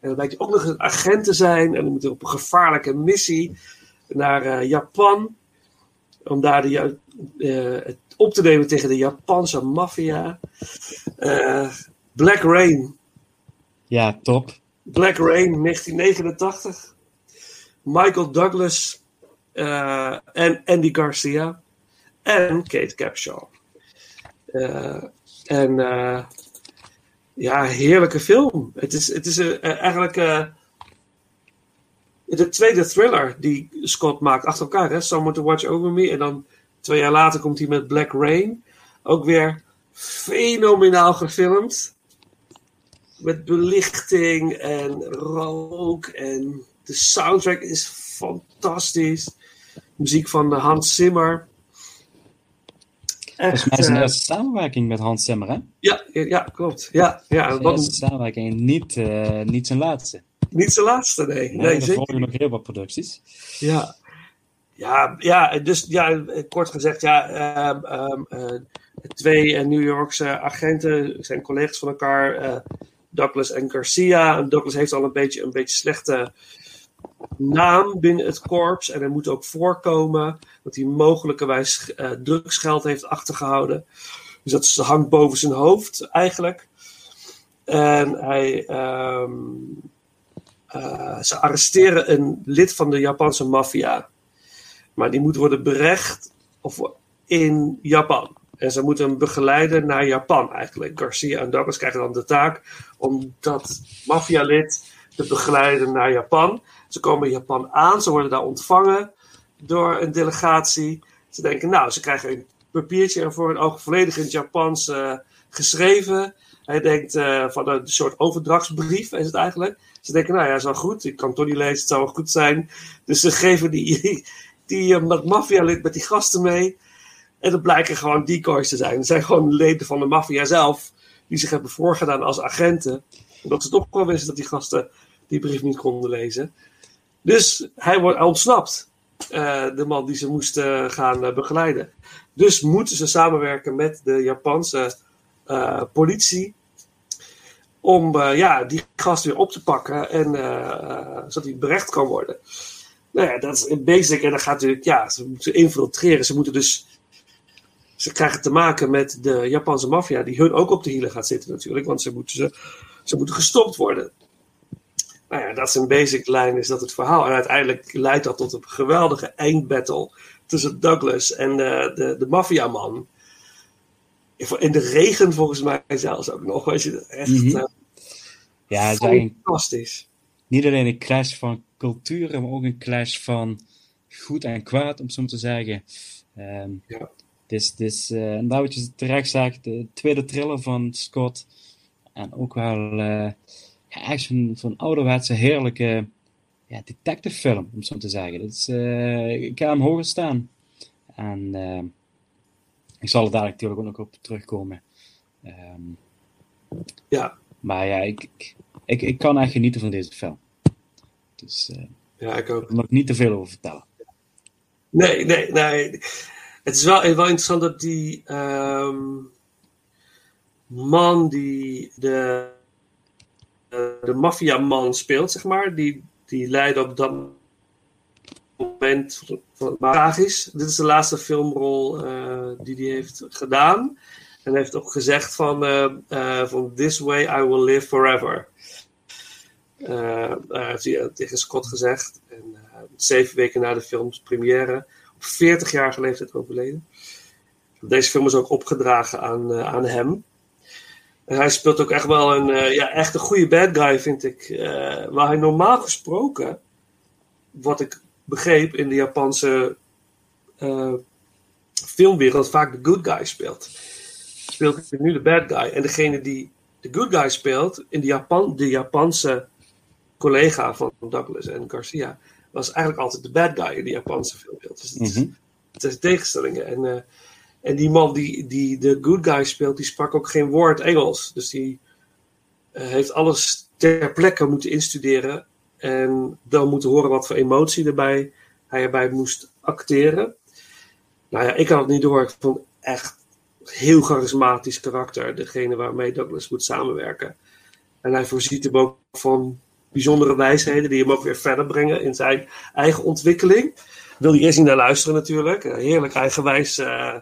En dan blijkt hij ook nog een agent te zijn. En dan moet hij op een gevaarlijke missie naar eh, Japan. Om daar de, eh, het op te nemen tegen de Japanse maffia. Eh, Black Rain.
Ja, top.
Black Rain 1989. Michael Douglas eh, en Andy Garcia en Kate Capshaw. Eh, en ja, heerlijke film. Het is, het is eigenlijk de tweede thriller die Scott maakt achter elkaar. Hè? Someone to Watch Over Me. En dan twee jaar later komt hij met Black Rain. Ook weer fenomenaal gefilmd. Met belichting en rook. En de soundtrack is fantastisch. Muziek van Hans Zimmer.
Volgens mij is een
eh,
samenwerking met Hans Zimmer, hè?
ja, ja, klopt. Ja, ja, wat,
samenwerking en niet, eh, niet zijn laatste.
niet zijn laatste, nee.
Nee,
nee
er
zeker
volgen nog heel wat producties.
Ja. Ja, ja, dus ja, kort gezegd, ja, ehm, ehm, eh, twee eh, New Yorkse agenten zijn collega's van elkaar, eh, Douglas en Garcia. Douglas heeft al een beetje een beetje slechte naam binnen het korps en hij moet ook voorkomen dat hij mogelijkerwijs eh drugsgeld heeft achtergehouden. Dus dat hangt boven zijn hoofd eigenlijk. En hij, ehm, eh, ze arresteren een lid van de Japanse maffia. Maar die moet worden berecht of in Japan. En ze moeten hem begeleiden naar Japan eigenlijk. Garcia en Douglas krijgen dan de taak om dat maffialid te begeleiden naar Japan. Ze komen in Japan aan, ze worden daar ontvangen door een delegatie. Ze denken, nou, ze krijgen een papiertje ervoor, een oog volledig in het Japans eh, geschreven. Hij denkt eh, van een soort overdrachtsbrief is het eigenlijk. Ze denken, nou ja, is wel goed. Ik kan toch niet lezen, het zou wel goed zijn. Dus ze geven die, die uh, maffialid met die gasten mee. En dat blijken gewoon decoys te zijn. Het zijn gewoon leden van de maffia zelf. Die zich hebben voorgedaan als agenten. Omdat ze toch wel wisten dat die gasten die brief niet konden lezen. Dus hij wordt ontsnapt. eh, de man die ze moesten gaan eh, begeleiden. Dus moeten ze samenwerken met de Japanse eh, politie. Om eh, ja, die gast weer op te pakken. En eh, eh, zodat hij berecht kan worden. Nou ja, dat is in basic. En dan gaat natuurlijk, ja, ze moeten infiltreren. Ze moeten dus. Ze krijgen te maken met de Japanse maffia, die hun ook op de hielen gaat zitten natuurlijk, want ze moeten, ze, ze moeten gestopt worden. Nou ja, dat is een basic lijn, is dat het verhaal. En uiteindelijk leidt dat tot een geweldige eindbattle tussen Douglas en de, de, de maffiaman. In de regen volgens mij zelfs ook nog. Weet je, echt
Mhm.
eh,
Ja,
fantastisch.
niet alleen een clash van culturen, maar ook een clash van goed en kwaad, om zo te zeggen. Ehm
Ja.
Het is eh, inderdaad wat je terecht zegt, de tweede thriller van Scott. En ook wel eh, ja, echt zo'n ouderwetse, heerlijke ja, detective film, om zo te zeggen. Is, eh, ik ga hem hoger staan. En eh, ik zal er dadelijk natuurlijk ook nog op terugkomen. Ehm,
Ja.
maar ja, ik, ik, ik, ik kan echt genieten van deze film. Dus eh,
Ja, ik ook.
ik wil nog niet te veel over vertellen.
Nee, nee, nee. Het is wel, wel interessant dat die ehm, man die de, de maffiaman speelt, zeg maar, die, die leidde op dat moment van, tragisch. Dit is de laatste filmrol eh, die hij heeft gedaan. En hij heeft ook gezegd van, eh, van This way I will live forever. Eh, eh, heeft hij eh, tegen Scott gezegd. En, eh, zeven weken na de films première. Op 40-jarige leeftijd overleden. Deze film is ook opgedragen aan, aan hem. Hij speelt ook echt wel een, ja, echt een goede bad guy, vind ik. Waar hij normaal gesproken, wat ik begreep in de Japanse filmwereld, vaak de good guy speelt. Speelt hij nu de bad guy. En degene die de good guy speelt, in de, Japan, de Japanse collega van Douglas en Garcia, was eigenlijk altijd de bad guy in de Japanse filmwereld. Dus het, mm -hmm. het is tegenstellingen. En, uh, en die man die, die de good guy speelt, die sprak ook geen woord Engels. Dus die uh, heeft alles ter plekke moeten instuderen. En dan moeten horen wat voor emotie erbij, hij erbij moest acteren. Nou ja, ik had het niet door. Ik vond echt heel charismatisch karakter. Degene waarmee Douglas moet samenwerken. En hij voorziet hem ook van bijzondere wijsheden die hem ook weer verder brengen in zijn eigen ontwikkeling. Wil je eerst niet naar luisteren natuurlijk. Een heerlijk eigenwijs uh,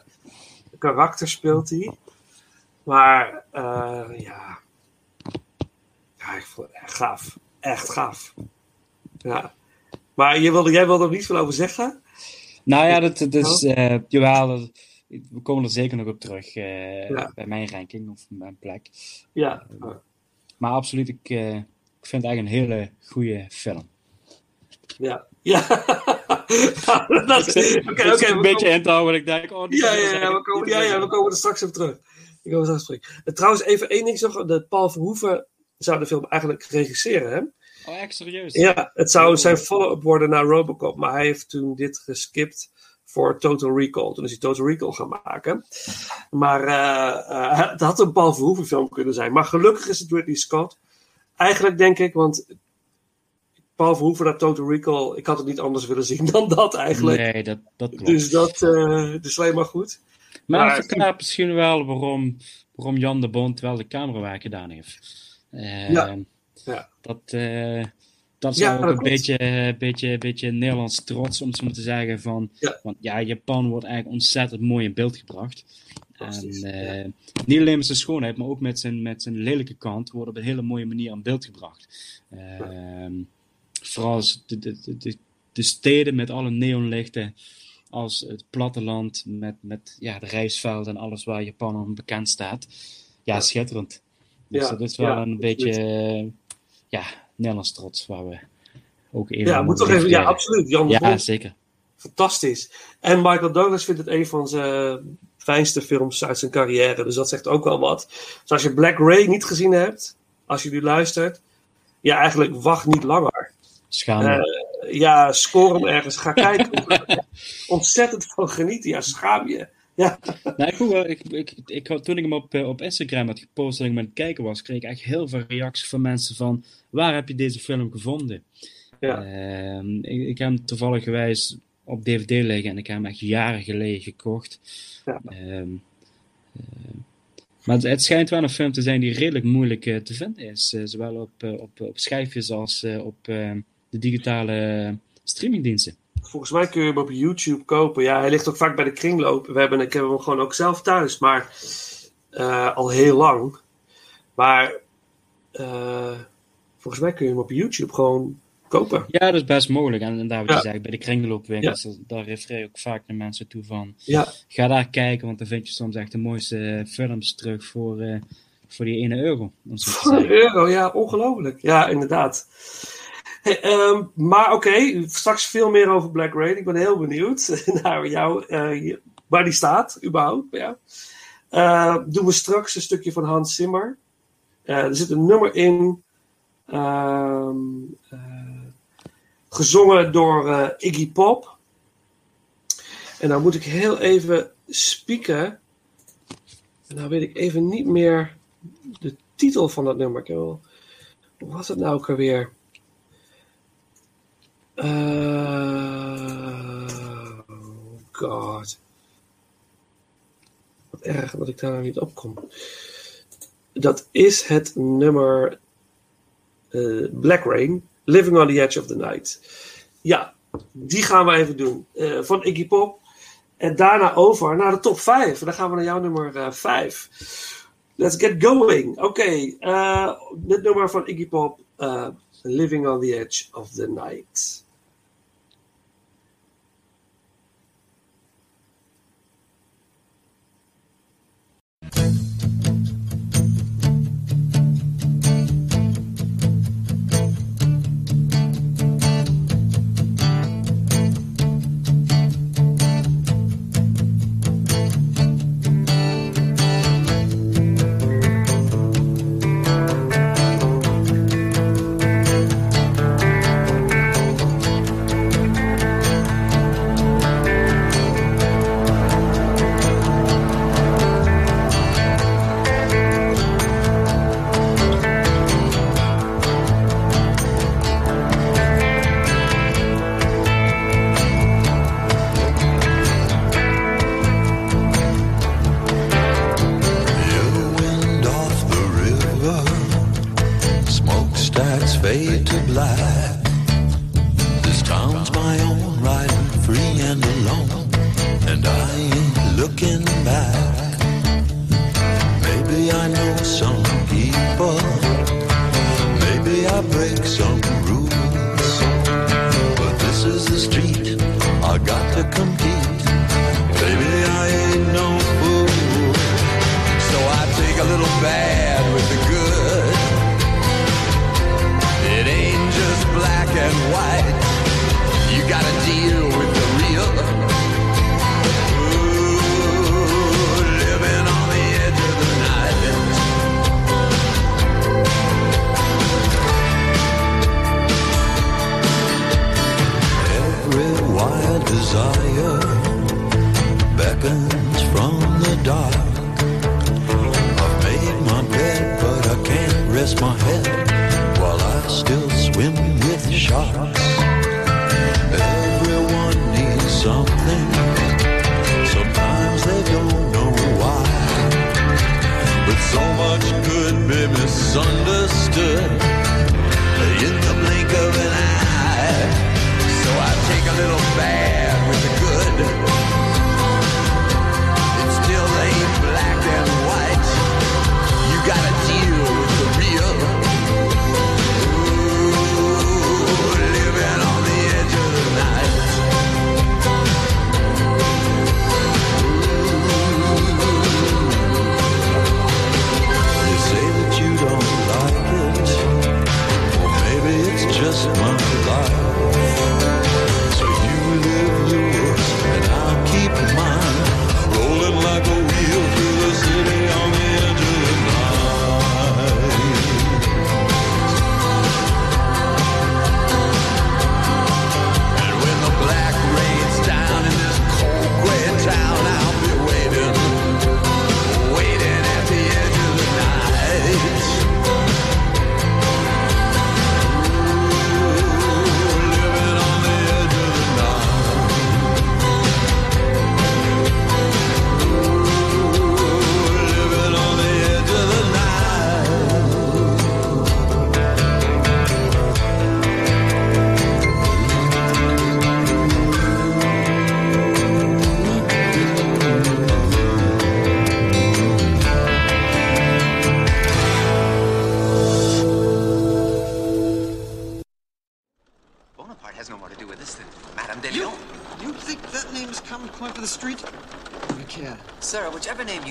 karakter speelt hij. Maar uh, ja. ja, ik vond het echt gaaf. Echt gaaf. Ja. Maar je wilde, jij wilde er niets van over zeggen?
Nou ja, dat, dat is, uh, jawel, we komen er zeker nog op terug ja. bij mijn ranking of mijn plek.
Ja.
Maar absoluut, ik, ik vind het eigenlijk een hele goede film.
Ja. Ja.
dat is okay, okay, een beetje in houden. Ik denk, oh,
ja, ja, ja, we komen, ja, ja, we komen er straks op terug. Ik wil straks terug. trouwens, even één ding zeggen. Dat Paul Verhoeven zou de film eigenlijk regisseren, hè?
Oh, echt serieus?
Ja, het zou zijn follow-up worden naar Robocop. Maar hij heeft toen dit geskipt voor Total Recall. Toen is hij Total Recall gaan maken. Maar uh, uh, het had een Paul Verhoeven film kunnen zijn. Maar gelukkig is het Ridley Scott. Eigenlijk denk ik, want Paul Verhoeven naar Total Recall, ik had het niet anders willen zien dan dat eigenlijk.
Nee, dat, dat klopt.
Dus dat uh, is alleen maar goed.
Maar, maar het verklaart misschien wel waarom, waarom Jan de Bond wel de camerawerk gedaan heeft.
ja. ja.
Dat, dat is ja, ook een beetje, beetje, beetje Nederlands trots, om zo te zeggen. Van,
ja.
Want ja, Japan wordt eigenlijk ontzettend mooi in beeld gebracht. En uh, niet alleen met zijn schoonheid, maar ook met zijn, met zijn lelijke kant wordt op een hele mooie manier in beeld gebracht. Uh, vooral de, de, de, de, steden met alle neonlichten, als het platteland met, met ja, de rijstvelden en alles waar Japan om bekend staat. Ja, schitterend. Dus dat is wel een beetje, uh, ja, Nederlands trots, waar we ook even.
Ja, moet toch even, ja, absoluut. Jan
ja,
Bond,
zeker.
Fantastisch. En Michael Douglas vindt het een van zijn fijnste films uit zijn carrière, dus dat zegt ook wel wat. Dus als je Black Ray niet gezien hebt, als je nu luistert, ja, eigenlijk wacht niet langer.
Schaam.
Uh, ja, score hem ergens. Ga kijken. Ontzettend van genieten. Ja, schaam je. Ja.
Nou, ik, ik, ik, ik, toen ik hem op, op Instagram had gepost en ik met het kijken was, kreeg ik echt heel veel reacties van mensen van waar heb je deze film gevonden?
Ja.
Uh, ik, ik, heb hem toevallig gewijs op DVD liggen en ik heb hem echt jaren geleden gekocht.
Ja.
Uh, uh, maar het, het, schijnt wel een film te zijn die redelijk moeilijk uh, te vinden is. Uh, zowel op, op, op schijfjes als op ehm, de digitale streamingdiensten.
Volgens mij kun je hem op YouTube kopen. Ja, hij ligt ook vaak bij de kringloop. We hebben, ik heb hem gewoon ook zelf thuis, maar al heel lang. Maar volgens mij kun je hem op YouTube gewoon kopen.
Ja, dat is best mogelijk. En, en daar ja. zeggen, bij de kringloopwinkels, daar refereer je ook vaak naar mensen toe van.
Ja.
Ga daar kijken, want dan vind je soms echt de mooiste films terug voor, uh, voor die ene euro.
Voor een euro, ja, ongelooflijk. Ja, inderdaad. Hey, um, maar oké, okay, straks veel meer over Black Rain. Ik ben heel benieuwd naar jou, uh, waar die staat, überhaupt. Ja. Uh, doen we straks een stukje van Hans Zimmer. Uh, er zit een nummer in, um, gezongen door Iggy Pop. En nou moet ik heel even spieken. En nou weet ik even niet meer de titel van dat nummer. Ik wel, hoe was het nou ook alweer? Oh god. Wat erg dat ik daar nou niet op kom. Dat is het nummer uh, Black Rain, Living on the Edge of the Night. Ja, die gaan we even doen. Uh, van Iggy Pop. En daarna over naar de top 5. En dan gaan we naar jouw nummer 5. Let's get going. Oké, okay, dit nummer van Iggy Pop. Living on the Edge of the Night.
Desire beckons from the dark. I've made my bed, but I can't rest my head while I still swim with sharks. Everyone needs something. Sometimes they don't know why. But so much could be misunderstood in the blink of an eye. So I take a little bad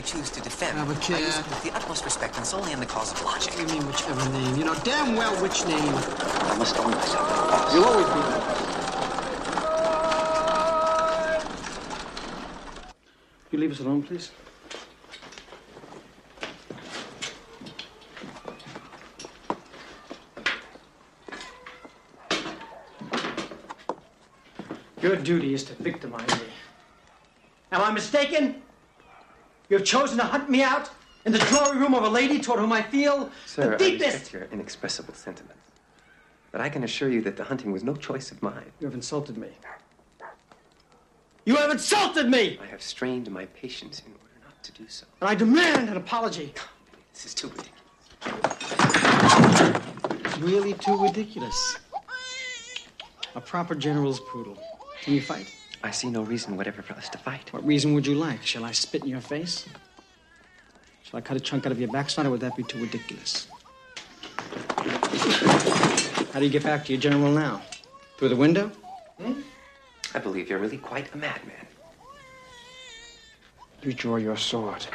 you
choose to defend, I
Abacare.
use it with the utmost respect and solely in the cause of logic.
You mean whichever name? You know damn well which name.
I must own myself.
You'll always be that. You leave us alone, please. Your duty is to victimize me. Am I mistaken? You have chosen to hunt me out in the drawing room of a lady toward whom I feel
Sir,
the
I
deepest.
respect your inexpressible sentiments. But I can assure you that the hunting was no choice of mine.
You have insulted me. You have insulted me!
I have strained my patience in order not to do so.
And I demand an apology.
This is too ridiculous.
It's really too ridiculous. A proper general's poodle. Can you fight?
I see no reason whatever for us to fight.
What reason would you like? Shall I spit in your face? Shall I cut a chunk out of your backside, or would that be too ridiculous? How do you get back to your general now? Through the window? Hmm?
I believe you're really quite a madman.
You draw your sword.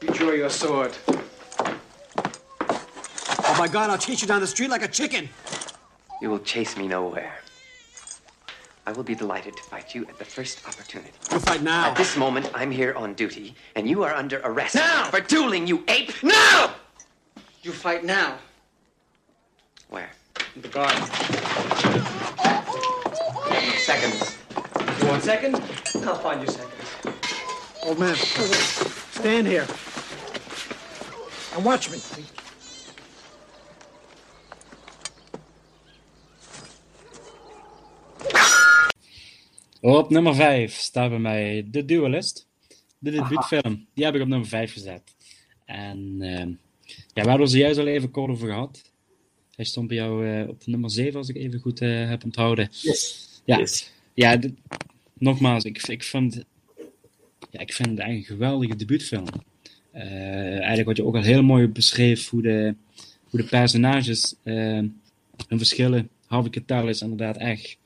You draw your sword. Oh, by God, I'll chase you down the street like a chicken.
You will chase me nowhere. I will be delighted to fight you at the first opportunity.
You fight now.
At this moment, I'm here on duty, and you are under arrest.
Now!
For dueling, you ape!
Now! You fight now.
Where?
In the garden.
Seconds.
You want seconds? I'll find you seconds. Old man, stand here. And watch me.
Op nummer 5 staat bij mij The Duelist. De debuutfilm. Die heb ik op nummer 5 gezet. En ehm, ja, we hadden er juist al even kort over gehad. Hij stond bij jou eh, op nummer 7, als ik even goed eh, heb onthouden.
Yes.
Ja,
Yes.
ja nogmaals, ik, ik, vind, ja, ik vind het eigenlijk een geweldige debuutfilm. Eh, eigenlijk wat je ook al heel mooi beschreef, hoe de, hoe de personages eh, hun verschillen. Harvey Keitel is inderdaad echt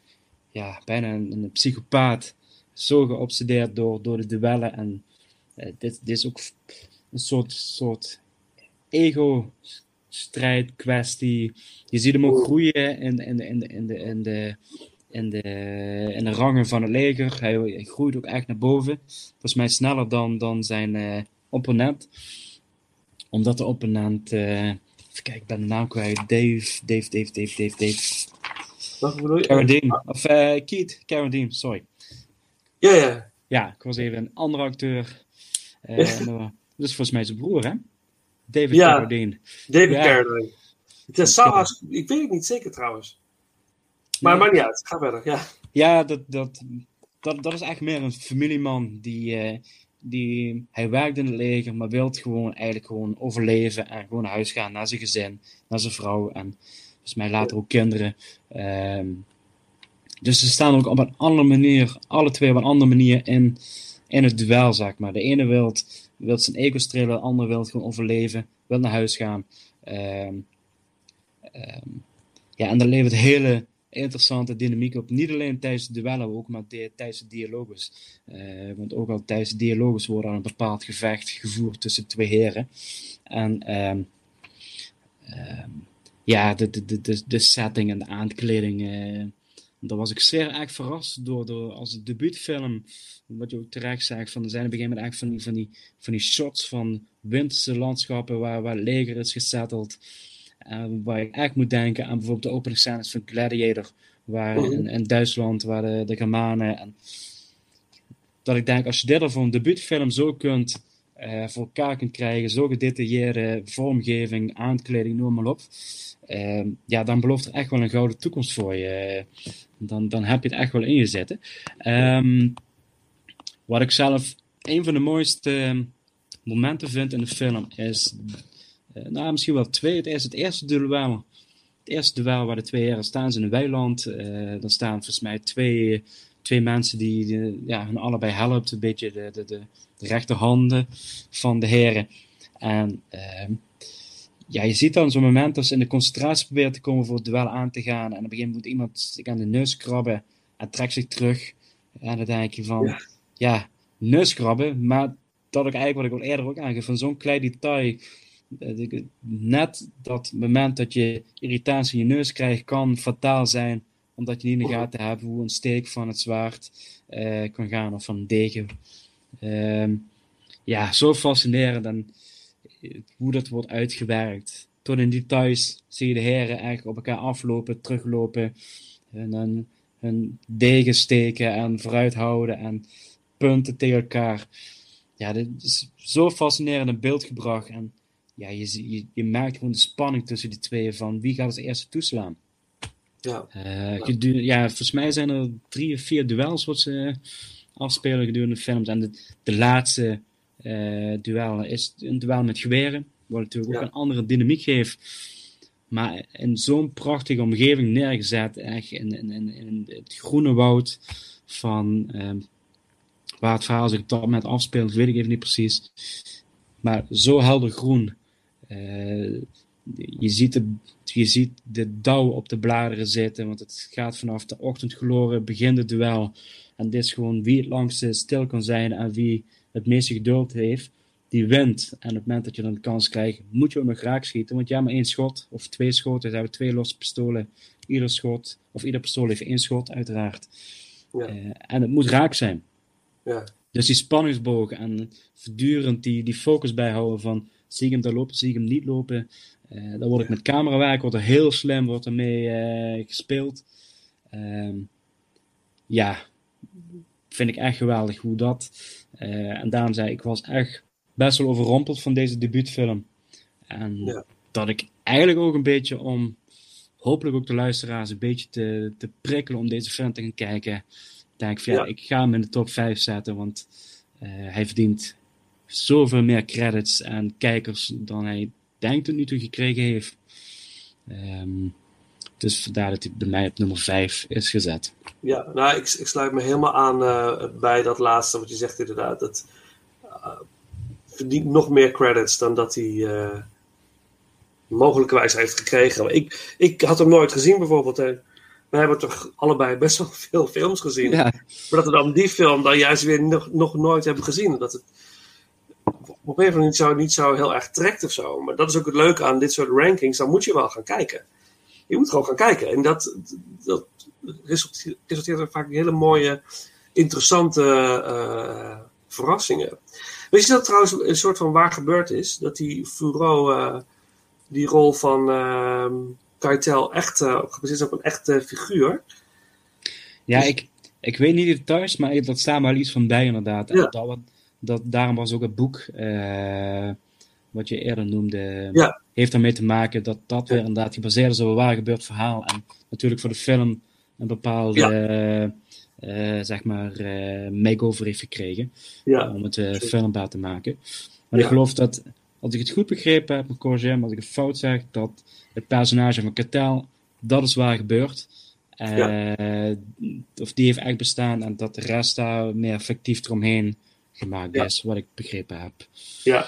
ja, bijna een, een psychopaat. Zo geobsedeerd door, door de duellen. En eh, dit, dit is ook een soort, soort ego-strijd kwestie. Je ziet hem ook groeien in, in, in, in, de, in, de, in, de, in de rangen van het leger. Hij, hij groeit ook echt naar boven. Volgens mij sneller dan, dan zijn eh, opponent. Omdat de opponent... eh, even kijken, ik ben de naam kwijt. Dave, Dave, Dave, Dave, Dave, Dave.
Wat bedoel je?
Carradine. Of eh Keith Carradine, sorry.
Ja, ja.
Ja, ik was even een andere acteur. Dat is volgens mij zijn broer, hè? David
Ja,
Carradine.
David
Ja.
Carradine. Het is ik weet het niet zeker trouwens. Maar
Nee.
maakt niet uit. Ga verder. Ja.
Ja, dat, dat, dat, dat is echt meer een familieman. Die, die, hij werkt in het leger, maar wil gewoon eigenlijk gewoon overleven. En gewoon naar huis gaan, naar zijn gezin, naar zijn vrouw. En volgens mij later ook kinderen. Ehm, dus ze staan ook op een andere manier, alle twee op een andere manier in, in het duel, zeg maar. De ene wil, wil zijn ego strelen, de andere wil gewoon overleven, wil naar huis gaan. Ehm, ehm, ja, en daar levert hele interessante dynamiek op. Niet alleen tijdens de duellen, ook maar de- tijdens de dialogus. Eh, want ook al tijdens de dialogus wordt er een bepaald gevecht gevoerd tussen twee heren. En ehm, ja, de, de, de, de, de setting en de aankleding. eh, daar was ik zeer erg verrast door, door als een debuutfilm. Wat je ook terecht zegt, van, er zijn op een gegeven moment echt van die, van die, van die shots van winterse landschappen waar, waar leger is gesetteld. Eh, waar je echt moet denken aan bijvoorbeeld de openingsscènes van Gladiator, waar
Mhm.
in, in Duitsland, waar de, de Germanen. En, dat ik denk, als je dit al voor een debuutfilm zo kunt eh, voor elkaar kunt krijgen, zo gedetailleerde vormgeving, aankleding, noem maar op. eh, ja, dan belooft er echt wel een gouden toekomst voor je. Dan, dan heb je het echt wel in je zitten. Ehm, wat ik zelf een van de mooiste momenten vind in de film is, eh, nou misschien wel twee. Het is het eerste duel. Het eerste duel waar de twee heren staan ze in een weiland. Eh dan staan volgens mij twee, twee mensen die, die, ja, hun allebei helpt. Een beetje de, de, de, de rechterhanden van de heren. En ehm, ja, je ziet dan zo'n moment dat ze in de concentratie proberen te komen voor het duel aan te gaan. En op een gegeven moment moet iemand zich aan de neus krabben en trekt zich terug. En dan denk je van,
Ja.
ja, neuskrabben. Maar dat ik eigenlijk, wat ik al eerder ook aangaf, van zo'n klein detail. eh, Net dat moment dat je irritatie in je neus krijgt, kan fataal zijn. Omdat je niet in de gaten hebt hoe een steek van het zwaard eh, kan gaan of van een degen. Ehm, ja, zo fascinerend. En eh, hoe dat wordt uitgewerkt. Tot in details zie je de heren eigenlijk op elkaar aflopen, teruglopen. En dan hun degen steken en vooruit houden en punten tegen elkaar. Ja, dit is zo fascinerend in beeld gebracht. En ja, je, je, je merkt gewoon de spanning tussen die tweeën van wie gaat als eerste toeslaan.
Ja.
Eh, gedu- ja, volgens mij zijn er drie of vier duels wat ze afspelen gedurende de films. En de, de laatste eh, duel is een duel met geweren. Wat natuurlijk ook
Ja.
een andere dynamiek geeft. Maar in zo'n prachtige omgeving neergezet. Echt in, in, in, het groene woud van ehm, waar het verhaal zich op dat moment afspeelt, weet ik even niet precies. Maar zo helder groen. Eh, je, ziet de, je ziet de dauw op de bladeren zitten, want het gaat vanaf de ochtendgloren, begint het duel. En dit is gewoon wie het langste stil kan zijn en wie het meeste geduld heeft, die wint. En op het moment dat je dan de kans krijgt, moet je ook nog raak schieten, want hebt maar één schot of twee schoten. Ze hebben twee losse pistolen. Ieder schot, of ieder pistool heeft één schot, uiteraard.
Ja.
Eh, en het moet raak zijn.
Ja.
Dus die spanningsboog en voortdurend die, die focus bijhouden van zie ik hem daar lopen, zie ik hem niet lopen. Eh dan word ik met camerawerk, wordt er heel slim wordt er mee eh, gespeeld. Ehm, ja, vind ik echt geweldig hoe dat. eh, en daarom zei ik, was echt best wel overrompeld van deze debuutfilm. En
Ja.
dat ik eigenlijk ook een beetje om, hopelijk ook de luisteraars een beetje te, te prikkelen om deze film te gaan kijken. Denk ik van ja,
Ja.
ik ga hem in de top 5 zetten, want hij verdient zoveel meer credits en kijkers dan hij denkt tot nu toe gekregen heeft. Ehm, dus vandaar dat hij bij mij op nummer 5 is gezet.
Ja, nou, ik, ik sluit me helemaal aan eh, bij dat laatste wat je zegt inderdaad. Dat eh, verdient nog meer credits dan dat hij, eh, mogelijkerwijs heeft gekregen. Maar ik, ik had hem nooit gezien bijvoorbeeld. En we hebben toch allebei best wel veel films gezien.
Ja.
Maar dat we dan die film dan juist weer nog, nog nooit hebben gezien. Dat het op een of andere manier niet zo, niet zo heel erg trekt of zo. Maar dat is ook het leuke aan dit soort rankings. Dan moet je wel gaan kijken. Je moet gewoon gaan kijken. En dat, dat resulteert, er vaak in hele mooie, interessante eh, verrassingen. Weet je dat trouwens een soort van waar gebeurd is? Dat die Furo eh, die rol van uh, Keitel echt uh, gebaseerd is op een echte figuur.
Ja,
Dus-
ik, ik weet niet de details, maar dat staat wel iets van bij inderdaad.
Ja.
Dat, daarom was ook het boek, eh, wat je eerder noemde,
Ja.
heeft ermee te maken dat dat weer inderdaad gebaseerd is op een waar gebeurd verhaal. En natuurlijk voor de film een bepaalde, eh, zeg maar, eh makeover heeft gekregen.
Ja.
Om het eh, filmbaar te maken. Maar ik
Ja.
geloof dat, als ik het goed begrepen heb, corrigeer me als ik het fout zeg, dat het personage van Katel, dat is waar gebeurd. Eh, Of die heeft echt bestaan en dat de rest daar meer fictief eromheen gemaakt
Ja.
is, wat ik begrepen heb.
Ja.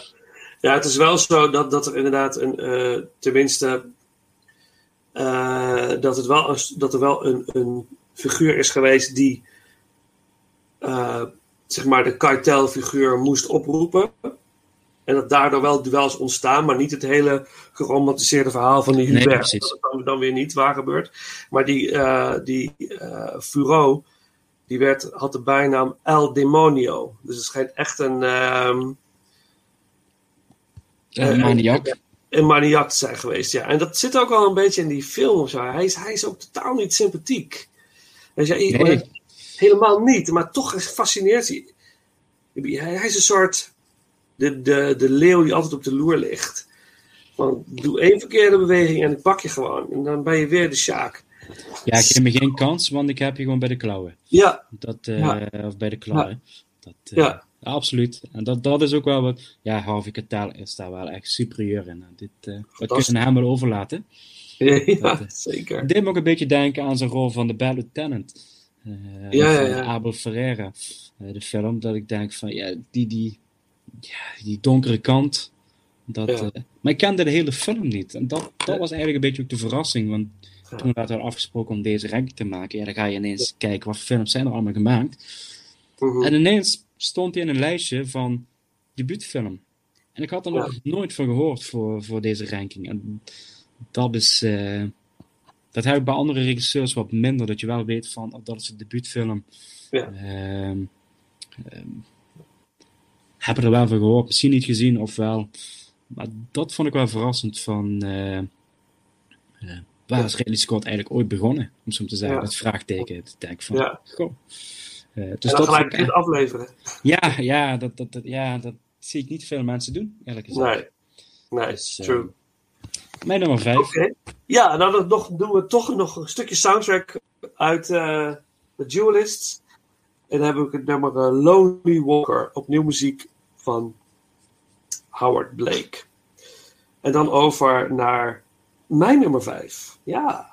ja, het is wel zo dat, dat er inderdaad een, eh, tenminste, eh, dat, het wel, dat er wel een, een figuur is geweest die, eh, zeg maar, de kartelfiguur moest oproepen. En dat daardoor wel duels ontstaan, maar niet het hele geromantiseerde verhaal van die
Nee,
Hubert. dat is dan, dan weer niet waar gebeurt. Maar die, eh die eh Furo, die werd, had de bijnaam El Demonio. Dus het schijnt echt een... ehm,
Een
eh,
maniak.
Een maniak te zijn geweest, ja. En dat zit ook wel een beetje in die film. of Zo. Hij, is, hij is ook totaal niet sympathiek. Dus ja,
Nee.
Helemaal niet, maar toch fascineert hij. Hij, hij is een soort de, de, de leeuw die altijd op de loer ligt. Van, doe één verkeerde beweging en ik pak je gewoon. En dan ben je weer de Sjaak.
Ja, geef me geen kans, want ik heb je gewoon bij de klauwen.
Ja.
Dat, eh,
Ja.
Of bij de klauwen. Dat, eh,
Ja.
Absoluut. En dat, dat is ook wel wat. Ja, Harvey Keitel is daar wel echt superieur in. Dit, eh dat kun je
Fantastisch.
aan hem wel overlaten.
Ja,
Dat, eh,
zeker.
Deed me ook een beetje denken aan zijn rol van de Bad Lieutenant.
Ja, ja,
van
ja.
Abel Ferreira. de film. Dat ik denk van, ja, die, die, ja, die donkere kant. Dat,
Ja.
maar ik kende de hele film niet. En dat, dat was eigenlijk een beetje ook de verrassing. Want toen werd er afgesproken om deze ranking te maken. Ja, dan ga je ineens kijken wat films zijn er allemaal gemaakt.
Mhm.
En ineens stond hij in een lijstje van debuutfilm. En ik had er nog nooit van gehoord voor, voor deze ranking. En dat is... eh, dat heb ik bij andere regisseurs wat minder. Dat je wel weet van, oh, dat is een debuutfilm.
Ja.
Ehm, ehm, heb er wel van gehoord. Misschien niet gezien of wel. Maar dat vond ik wel verrassend van... eh, eh, waar is Ridley Scott eigenlijk ooit begonnen? Om zo te zeggen,
Ja.
met vraagteken. Te denken van,
Ja.
goh. Eh, dus
en dan
dat
gelijk
ik
afleveren.
ja, ja, dat, dat, dat, ja, dat zie ik niet veel mensen doen, eerlijk gezegd.
Nee, nee,
Dus, eh,
true.
Mijn nummer 5.
Oké. Ja, nou dan nog, doen we toch nog een stukje soundtrack uit eh The Duelists. En dan heb ik het nummer Lonely Walker, opnieuw muziek van Howard Blake. En dan over naar mijn nummer 5. Ja.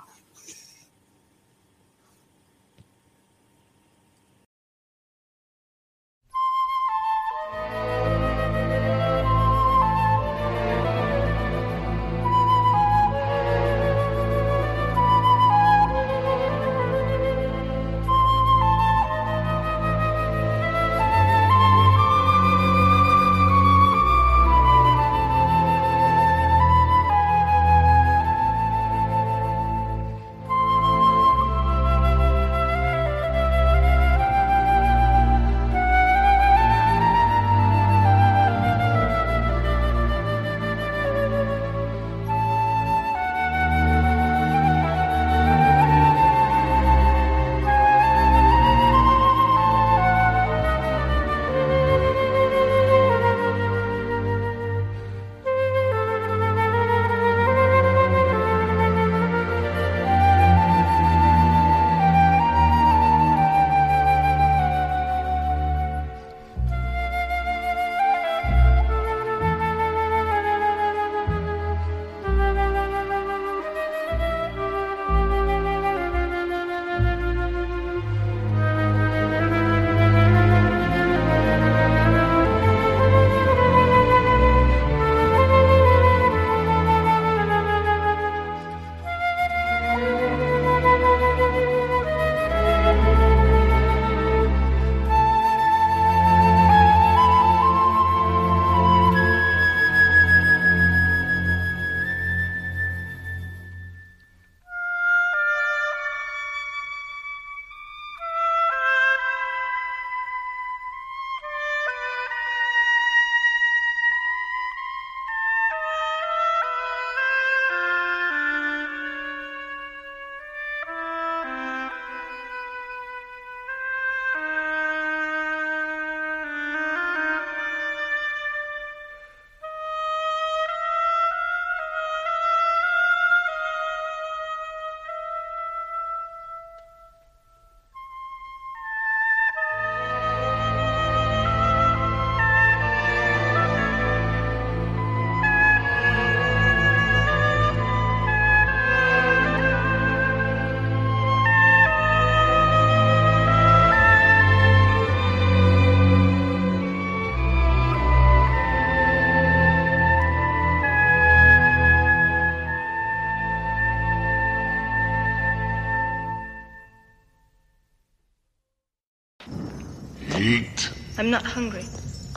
I'm not hungry.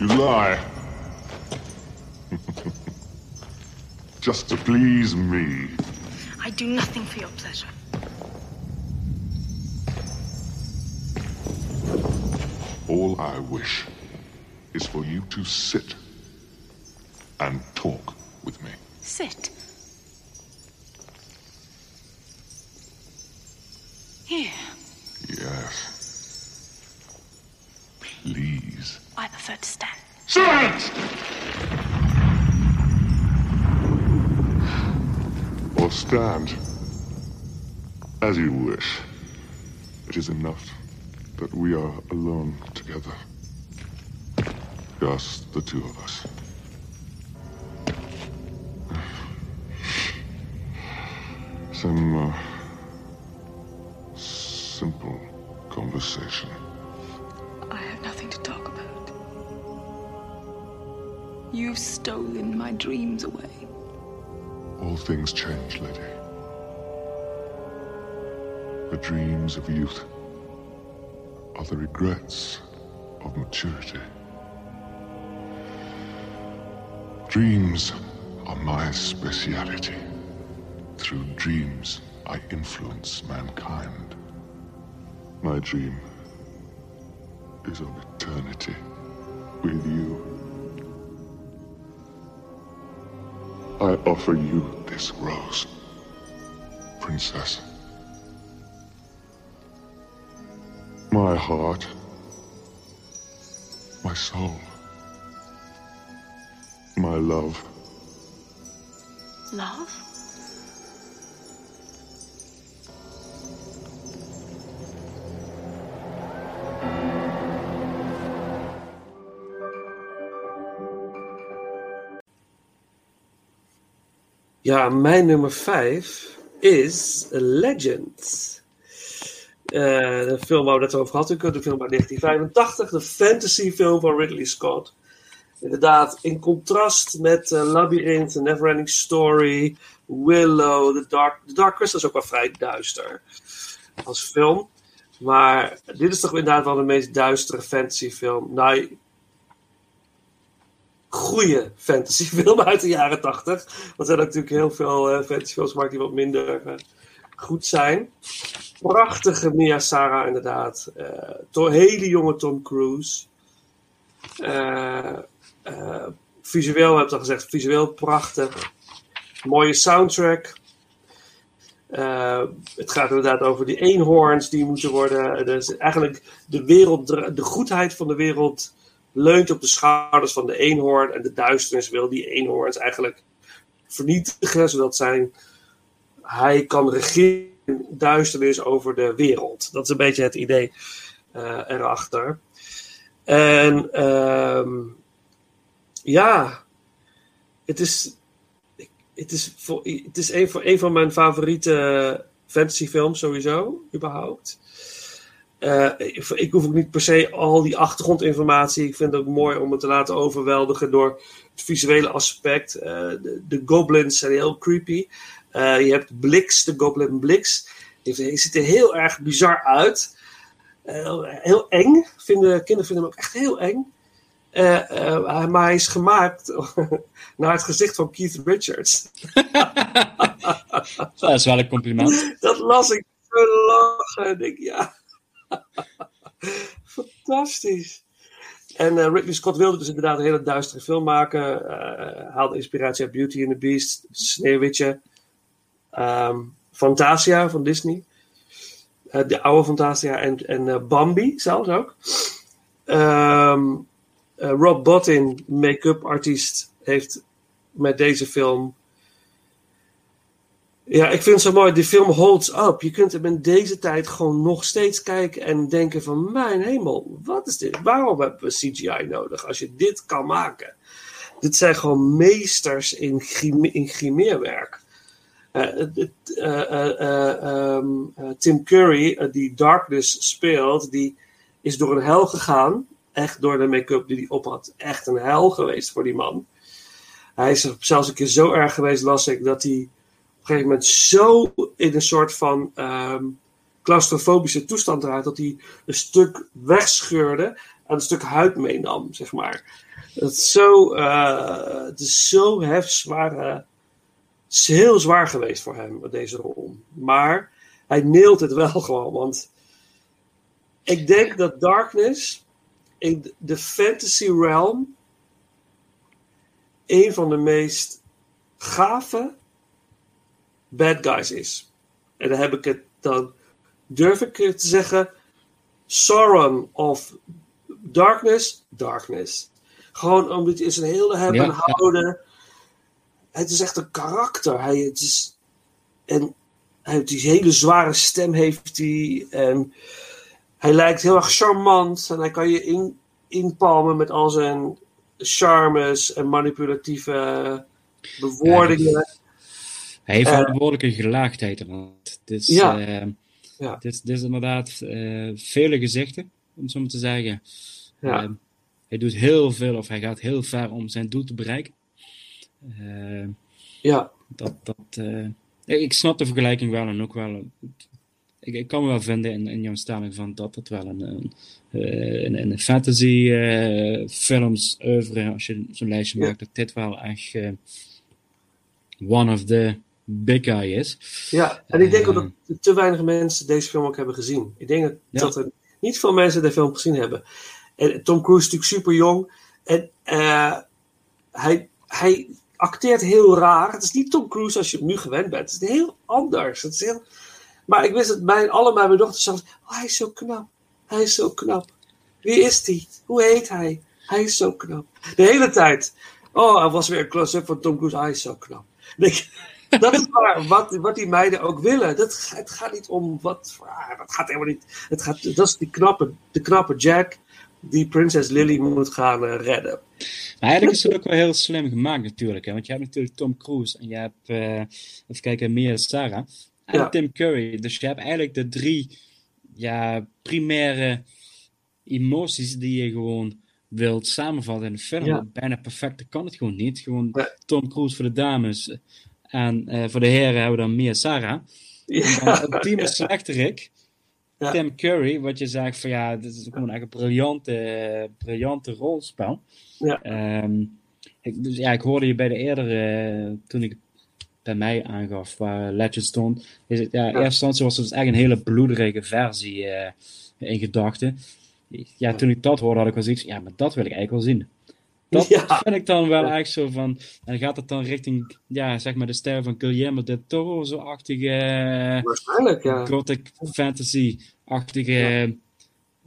You lie. Just to please me.
I do nothing for your pleasure.
All I wish is for you to sit and talk Or stand. As you wish. It is enough that we are alone together. Just the two of us. Some uh, simple conversation.
I have nothing to talk about. You've stolen my dreams away.
All things change, lady. The dreams of youth are the regrets of maturity. Dreams are my speciality. Through dreams, I influence mankind. My dream is of eternity with you. I offer you this rose, princess. My heart, my soul, my love.
Love?
Ja, mijn nummer 5 is Legend. Eh, de film waar we het over hadden, de film uit 1985, de fantasyfilm van Ridley Scott. Inderdaad, in contrast met uh, Labyrinth, The Neverending Story, Willow, The Dark, The Dark Crystal is ook wel vrij duister als film. Maar dit is toch inderdaad wel de meest duistere fantasyfilm. Nou, goede fantasyfilm uit de jaren 80. Want er zijn natuurlijk heel veel uh, fantasyfilms gemaakt die wat minder uh, goed zijn. Prachtige Mia Sara inderdaad. Uh, hele jonge Tom Cruise. visueel, heb ik al gezegd, visueel prachtig. Mooie soundtrack. het gaat inderdaad over die eenhoorns die moeten worden. Dus eigenlijk de wereld, de goedheid van de wereld leunt op de schouders van de eenhoorn. En de duisternis wil die eenhoorns eigenlijk vernietigen, zodat zijn, hij kan regeren duisternis over de wereld. Dat is een beetje het idee uh, erachter. En um, ja, het is, het is, voor, het is een, een van mijn favoriete fantasyfilms sowieso, überhaupt. Uh, ik, ik, hoef ook niet per se al die achtergrondinformatie. Ik vind het ook mooi om het te laten overweldigen door het visuele aspect. Uh, de, de, goblins zijn heel creepy. Uh, je hebt Blix, de goblin Blix. Die, die ziet er heel erg bizar uit. heel eng. Vinden, kinderen vinden hem ook echt heel eng. maar hij is gemaakt naar het gezicht van Keith Richards.
Dat is wel een compliment.
Dat las ik zo lachen. Ik denk, ja. Fantastisch. En uh, Ridley Scott wilde dus inderdaad een hele duistere film maken. Uh, haalde inspiratie uit Beauty and the Beast, Sneeuwwitje, um, Fantasia van Disney. Uh, de oude Fantasia en, en Bambi zelfs ook. Um, Rob Bottin, make-up artiest, heeft met deze film ja, ik vind het zo mooi. Die film holds up. Je kunt hem in deze tijd gewoon nog steeds kijken en denken van... Mijn hemel, wat is dit? Waarom hebben we CGI nodig als je dit kan maken? Dit zijn gewoon meesters in, grime in grimeerwerk. Uh, uh, um, Tim Curry, die Darkness speelt, die is door een hel gegaan. Echt door de make-up die hij op had. Echt een hel geweest voor die man. Hij is zelfs een keer zo erg geweest, las ik, dat hij gegeven moment zo in een soort van um, claustrofobische toestand eruit dat hij een stuk wegscheurde aan een stuk huid meenam, zeg maar. Het is zo, eh, het is zo hefzwaar, heel zwaar geweest voor hem, deze rol. Maar hij neelt het wel gewoon, want ik denk dat Darkness in de fantasy realm een van de meest gave bad guys is. En dan heb ik het dan, durf ik het te zeggen, Sauron of Darkness, Darkness. Gewoon omdat je in zijn hele hebben
ja.
houden. Het is echt een karakter. Hij, het is, en hij heeft die hele zware stem heeft hij. En hij lijkt heel erg charmant. En hij kan je in, inpalmen met al zijn charmes en manipulatieve bewoordingen.
Hij heeft wel een behoorlijke gelaagdheid. Want het is,
Ja.
eh,
Ja.
het is, het is inderdaad eh, vele gezichten, om zo maar te zeggen.
Ja.
Eh, hij doet heel veel of hij gaat heel ver om zijn doel te bereiken.
Ja.
Dat, dat, ik- snap de vergelijking wel en ook wel. Ik, ik kan me wel vinden in, in jouw stelling van dat het wel een, een, een, een fantasy films oeuvre, als je zo'n lijstje maakt, dat dit wel echt one of the big guy is.
Ja, en ik denk ook
Eh,
dat te weinig mensen deze film ook hebben gezien. Ik denk dat,
Ja.
dat er niet veel mensen de film gezien hebben. En Tom Cruise is natuurlijk super jong. En eh, hij, hij acteert heel raar. Het is niet Tom Cruise als je hem nu gewend bent. Het is heel anders. Het is heel... Maar ik wist dat mijn, allemaal mijn dochters zeggen: oh, hij is zo knap. Hij is zo knap. Wie is die? Hoe heet hij? Hij is zo knap. De hele tijd. Oh, er was weer een close-up van Tom Cruise. Hij is zo knap. Ik dat is waar, wat, wat die meiden ook willen. Dat, het gaat niet om wat. ah, dat gaat helemaal niet. Het gaat, dat is die knappe, de knappe Jack die prinses Lily moet gaan eh, redden.
Maar eigenlijk is het ook wel heel slim gemaakt natuurlijk. Hè? Want je hebt natuurlijk Tom Cruise en je hebt, eh, even kijken, Mia Sarah en
Ja.
Tim Curry. Dus je hebt eigenlijk de drie ja, primaire emoties die je gewoon wilt samenvatten in de film.
Ja.
Bijna perfect, dat kan het gewoon niet. Gewoon Tom Cruise voor de dames en eh, voor de heren hebben we dan Mia Sarah.
Ja.
Dan ultieme slechterik. Tim Curry, wat je zegt van ja, dit is gewoon echt een briljante, briljante rolspel.
Ja.
Ehm, ik, dus ja, ik hoorde je bij de eerdere, toen ik bij mij aangaf waar Legend stond. Is het, ja, eerste instantie was het dus echt een hele bloederige versie eh, in gedachten. Ja, toen ik dat hoorde had ik wel zoiets, ja, maar dat wil ik eigenlijk wel zien. Dat
Ja.
vind ik dan wel echt zo van, en gaat het dan richting, ja, zeg maar de stijl van Guillermo del Toro, zo-achtige...
Waarschijnlijk, ja.
Gothic fantasy-achtige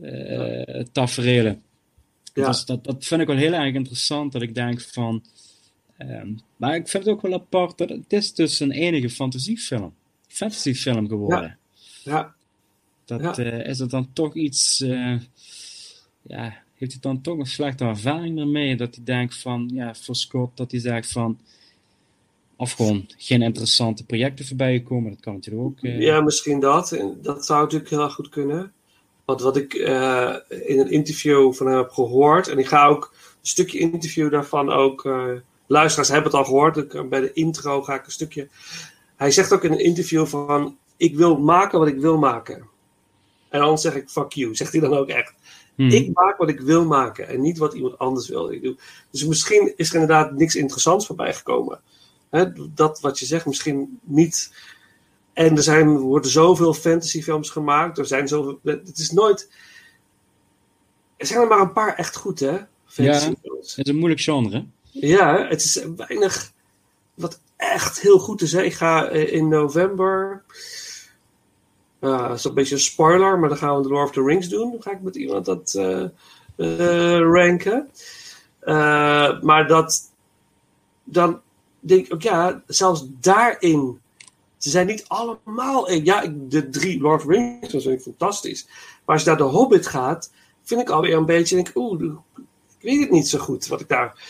eh tafereelen.
Ja.
Dus dat, dat vind ik wel heel erg interessant, dat ik denk van... ehm, maar ik vind het ook wel apart dat het is dus een enige fantasiefilm. Fantasyfilm geworden.
Ja.
Dat,
Ja.
eh, is het dan toch iets... eh, ja, heeft hij dan toch een slechte ervaring ermee? Dat hij denkt van, ja, voor Scott, dat hij zegt van... Of gewoon geen interessante projecten voorbij komen. Dat kan natuurlijk ook. eh,
Ja, misschien dat. Dat zou natuurlijk heel erg goed kunnen. Want wat ik eh, in een interview van hem heb gehoord, en ik ga ook een stukje interview daarvan ook. eh, luisteraars hebben het al gehoord. Ik, bij de intro ga ik een stukje. Hij zegt ook in een interview van: Ik wil maken wat ik wil maken. En dan zeg ik: Fuck you. Zegt hij dan ook echt.
Hmm.
Ik maak wat ik wil maken en niet wat iemand anders wil. Ik doe. Dus misschien is er inderdaad niks interessants voorbij gekomen. Hè, dat wat je zegt, misschien niet. En er zijn, worden zoveel fantasyfilms gemaakt. Er zijn zoveel. Het is nooit. Er zijn er maar een paar echt goed, hè?
ja,
Fantasyfilms.
het is een moeilijk genre.
Ja, het is weinig wat echt heel goed is. Hè? Ik ga eh, in november. Uh, dat is een beetje een spoiler, maar dan gaan we The Lord of the Rings doen. Dan ga ik met iemand dat eh, eh, ranken. Eh, maar dat. Dan denk ik ook, ja, zelfs daarin. Ze zijn niet allemaal. eh, Ja, de drie Lord of the Rings vind ik fantastisch. Maar als je naar de Hobbit gaat, vind ik alweer een beetje. Denk, oeh, ik weet het niet zo goed wat ik daar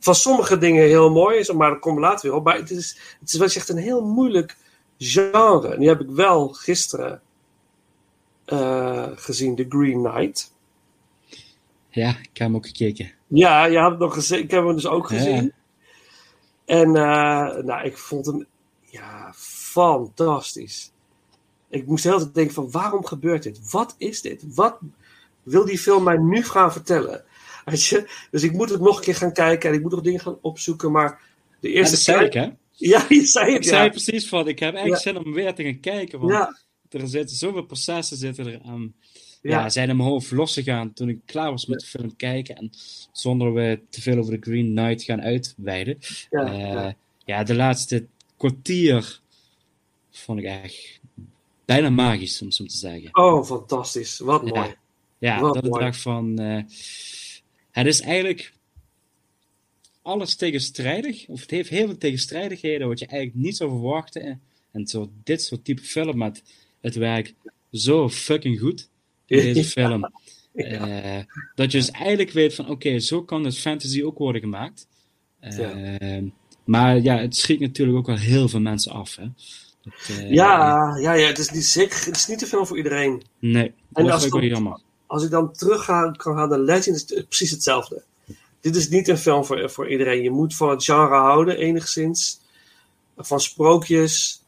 van sommige dingen heel mooi is, maar dat komt later weer op. Maar het is, het is wel echt een heel moeilijk genre. En die heb ik wel gisteren eh, gezien, The Green Knight.
Ja, ik heb hem ook gekeken.
Ja, je had het nog gezien. Ik heb hem dus ook
Ja.
gezien. En eh, nou, ik vond hem ja, fantastisch. Ik moest de hele tijd denken van waarom gebeurt dit? Wat is dit? Wat, wil die film mij nu gaan vertellen? Weet je? Dus ik moet het nog een keer gaan kijken en ik moet nog dingen gaan opzoeken. Maar de
Ja,
eerste
dat zei ik, hè?
Ja, je zei het.
Ik zei precies van, ik heb eigenlijk
Ja.
zin om weer te gaan kijken. Want er zitten zoveel processen zitten er aan.
Ja.
Ja. zijn in mijn hoofd losgegaan toen ik klaar was met de film kijken. En zonder we te veel over de Green Knight gaan uitweiden.
Ja,
Eh,
ja.
ja, de laatste kwartier vond ik echt bijna magisch, om zo te zeggen.
Oh, fantastisch. Wat mooi.
Ja,
Wat
dat ik
mooi.
dacht van... eh, het is eigenlijk alles tegenstrijdig, of het heeft heel veel tegenstrijdigheden wat je eigenlijk niet zou verwachten. En zo, dit soort type film, maar het, het werkt zo fucking goed in deze
Ja.
film. Eh, dat je dus eigenlijk weet van, oké, zo kan dus fantasy ook worden gemaakt. Eh, Maar ja, het schiet natuurlijk ook wel heel veel mensen af. Hè? Dat, eh,
Ja, ja, ja, het is niet zeker. Het is niet te veel voor iedereen.
Nee,
En
dat
als
is ook wel jammer.
Als ik dan terug ga, kan gaan naar Legend, is het precies hetzelfde. Dit is niet een film voor, voor iedereen. Je moet van het genre houden, enigszins. Van sprookjes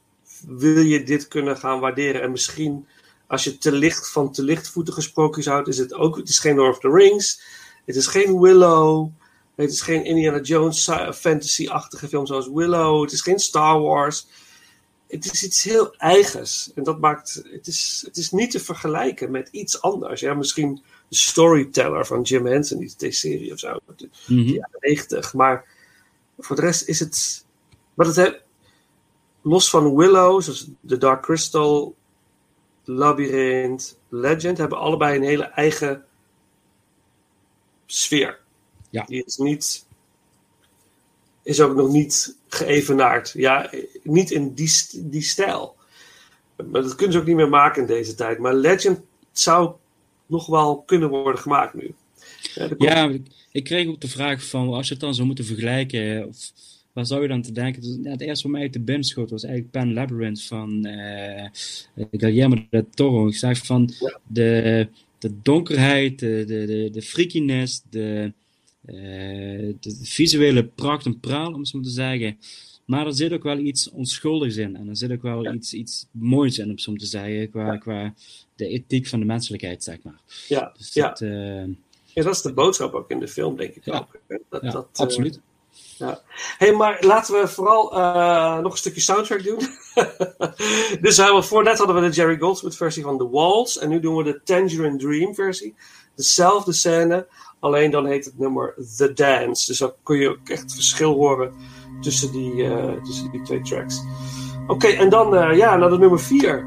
wil je dit kunnen gaan waarderen. En misschien, als je te licht van te lichtvoetige sprookjes houdt, is het ook. Het is geen Lord of the Rings. Het is geen Willow. Het is geen Indiana Jones fantasy-achtige film zoals Willow. Het is geen Star Wars. Het is iets heel eigens. En dat maakt. Het is, het is niet te vergelijken met iets anders. Ja, misschien Storyteller van Jim Henson, die TV-serie of zo.
Mhm.
de jaren 90. Maar voor de rest is het. Maar het he- los van Willow, zoals The Dark Crystal, Labyrinth, Legend, hebben allebei een hele eigen sfeer.
Ja.
Die is niet. Is ook nog niet geëvenaard. Ja, niet in die, die stijl. Maar dat kunnen ze ook niet meer maken in deze tijd. Maar Legend zou nog wel kunnen worden gemaakt nu. Ja, komt-
Ja, ik- kreeg ook de vraag van, als je het dan zou moeten vergelijken, of, waar zou je dan te denken? Dus, ja, het eerste wat mij uit de bin schoot was eigenlijk Pan Labyrinth van eh Guillermo del Toro. Ik zeg van de, de donkerheid, de, de, de, de freakiness, de, eh, de, visuele pracht en praal, om het zo maar te zeggen. Maar er zit ook wel iets onschuldigs in. En er zit ook wel iets, iets moois in, om zo te zeggen, qua, qua de ethiek van de menselijkheid, zeg maar.
Ja,
Dus
ja.
dat, eh,
Ja, dat is de boodschap ook in de film, denk ik
Ja.
ook. Dat,
Ja,
dat, eh,
absoluut.
ja. hey, maar laten we vooral eh, nog een stukje soundtrack doen. dus uh, voor net hadden we de Jerry Goldsmith versie van The Walls. En nu doen we de Tangerine Dream versie. Dezelfde scène, alleen dan heet het nummer The Dance. Dus dan kun je ook echt het verschil horen tussen die, tussen die twee tracks. Oké, en dan ja, naar de nummer 4.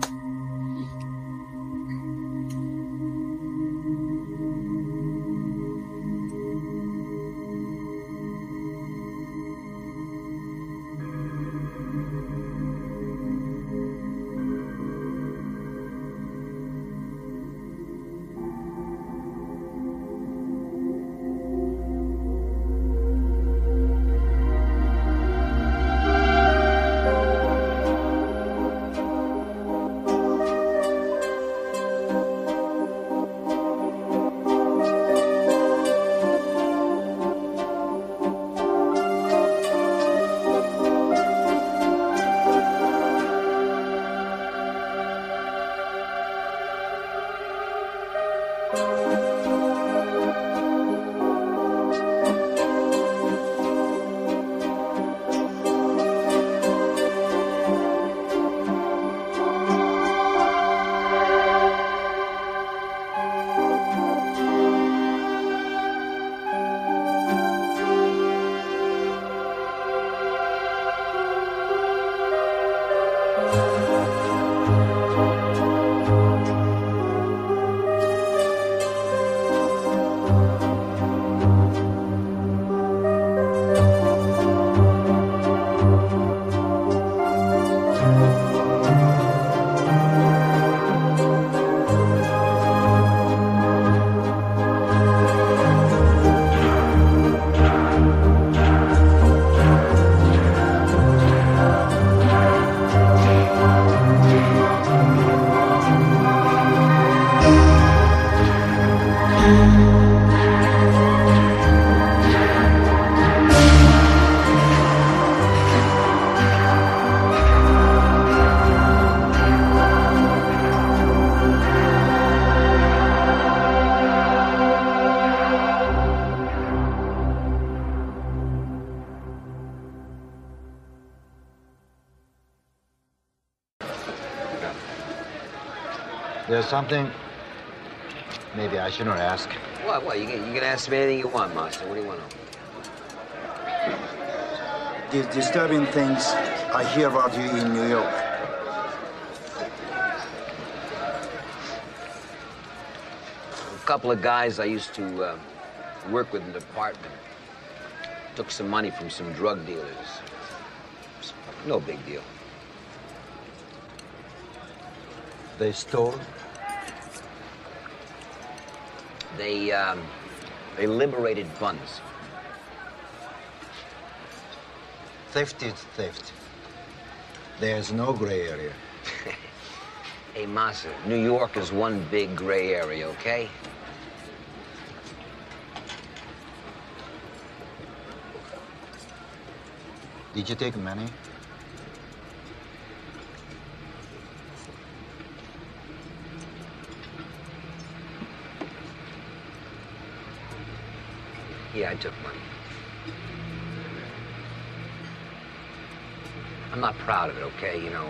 Something maybe I shouldn't ask.
What? What? You can, you can ask me anything you want, Master. What do you want to know?
These disturbing things I hear about you in New York.
A couple of guys I used to uh, work with in the department took some money from some drug dealers. No big deal.
They stole?
They, um, they liberated buns.
Theft is theft. There's no gray area.
Hey, Massa, New York is one big gray area, okay?
Did you take money?
Yeah, I took money. I'm not proud of it, okay? You know,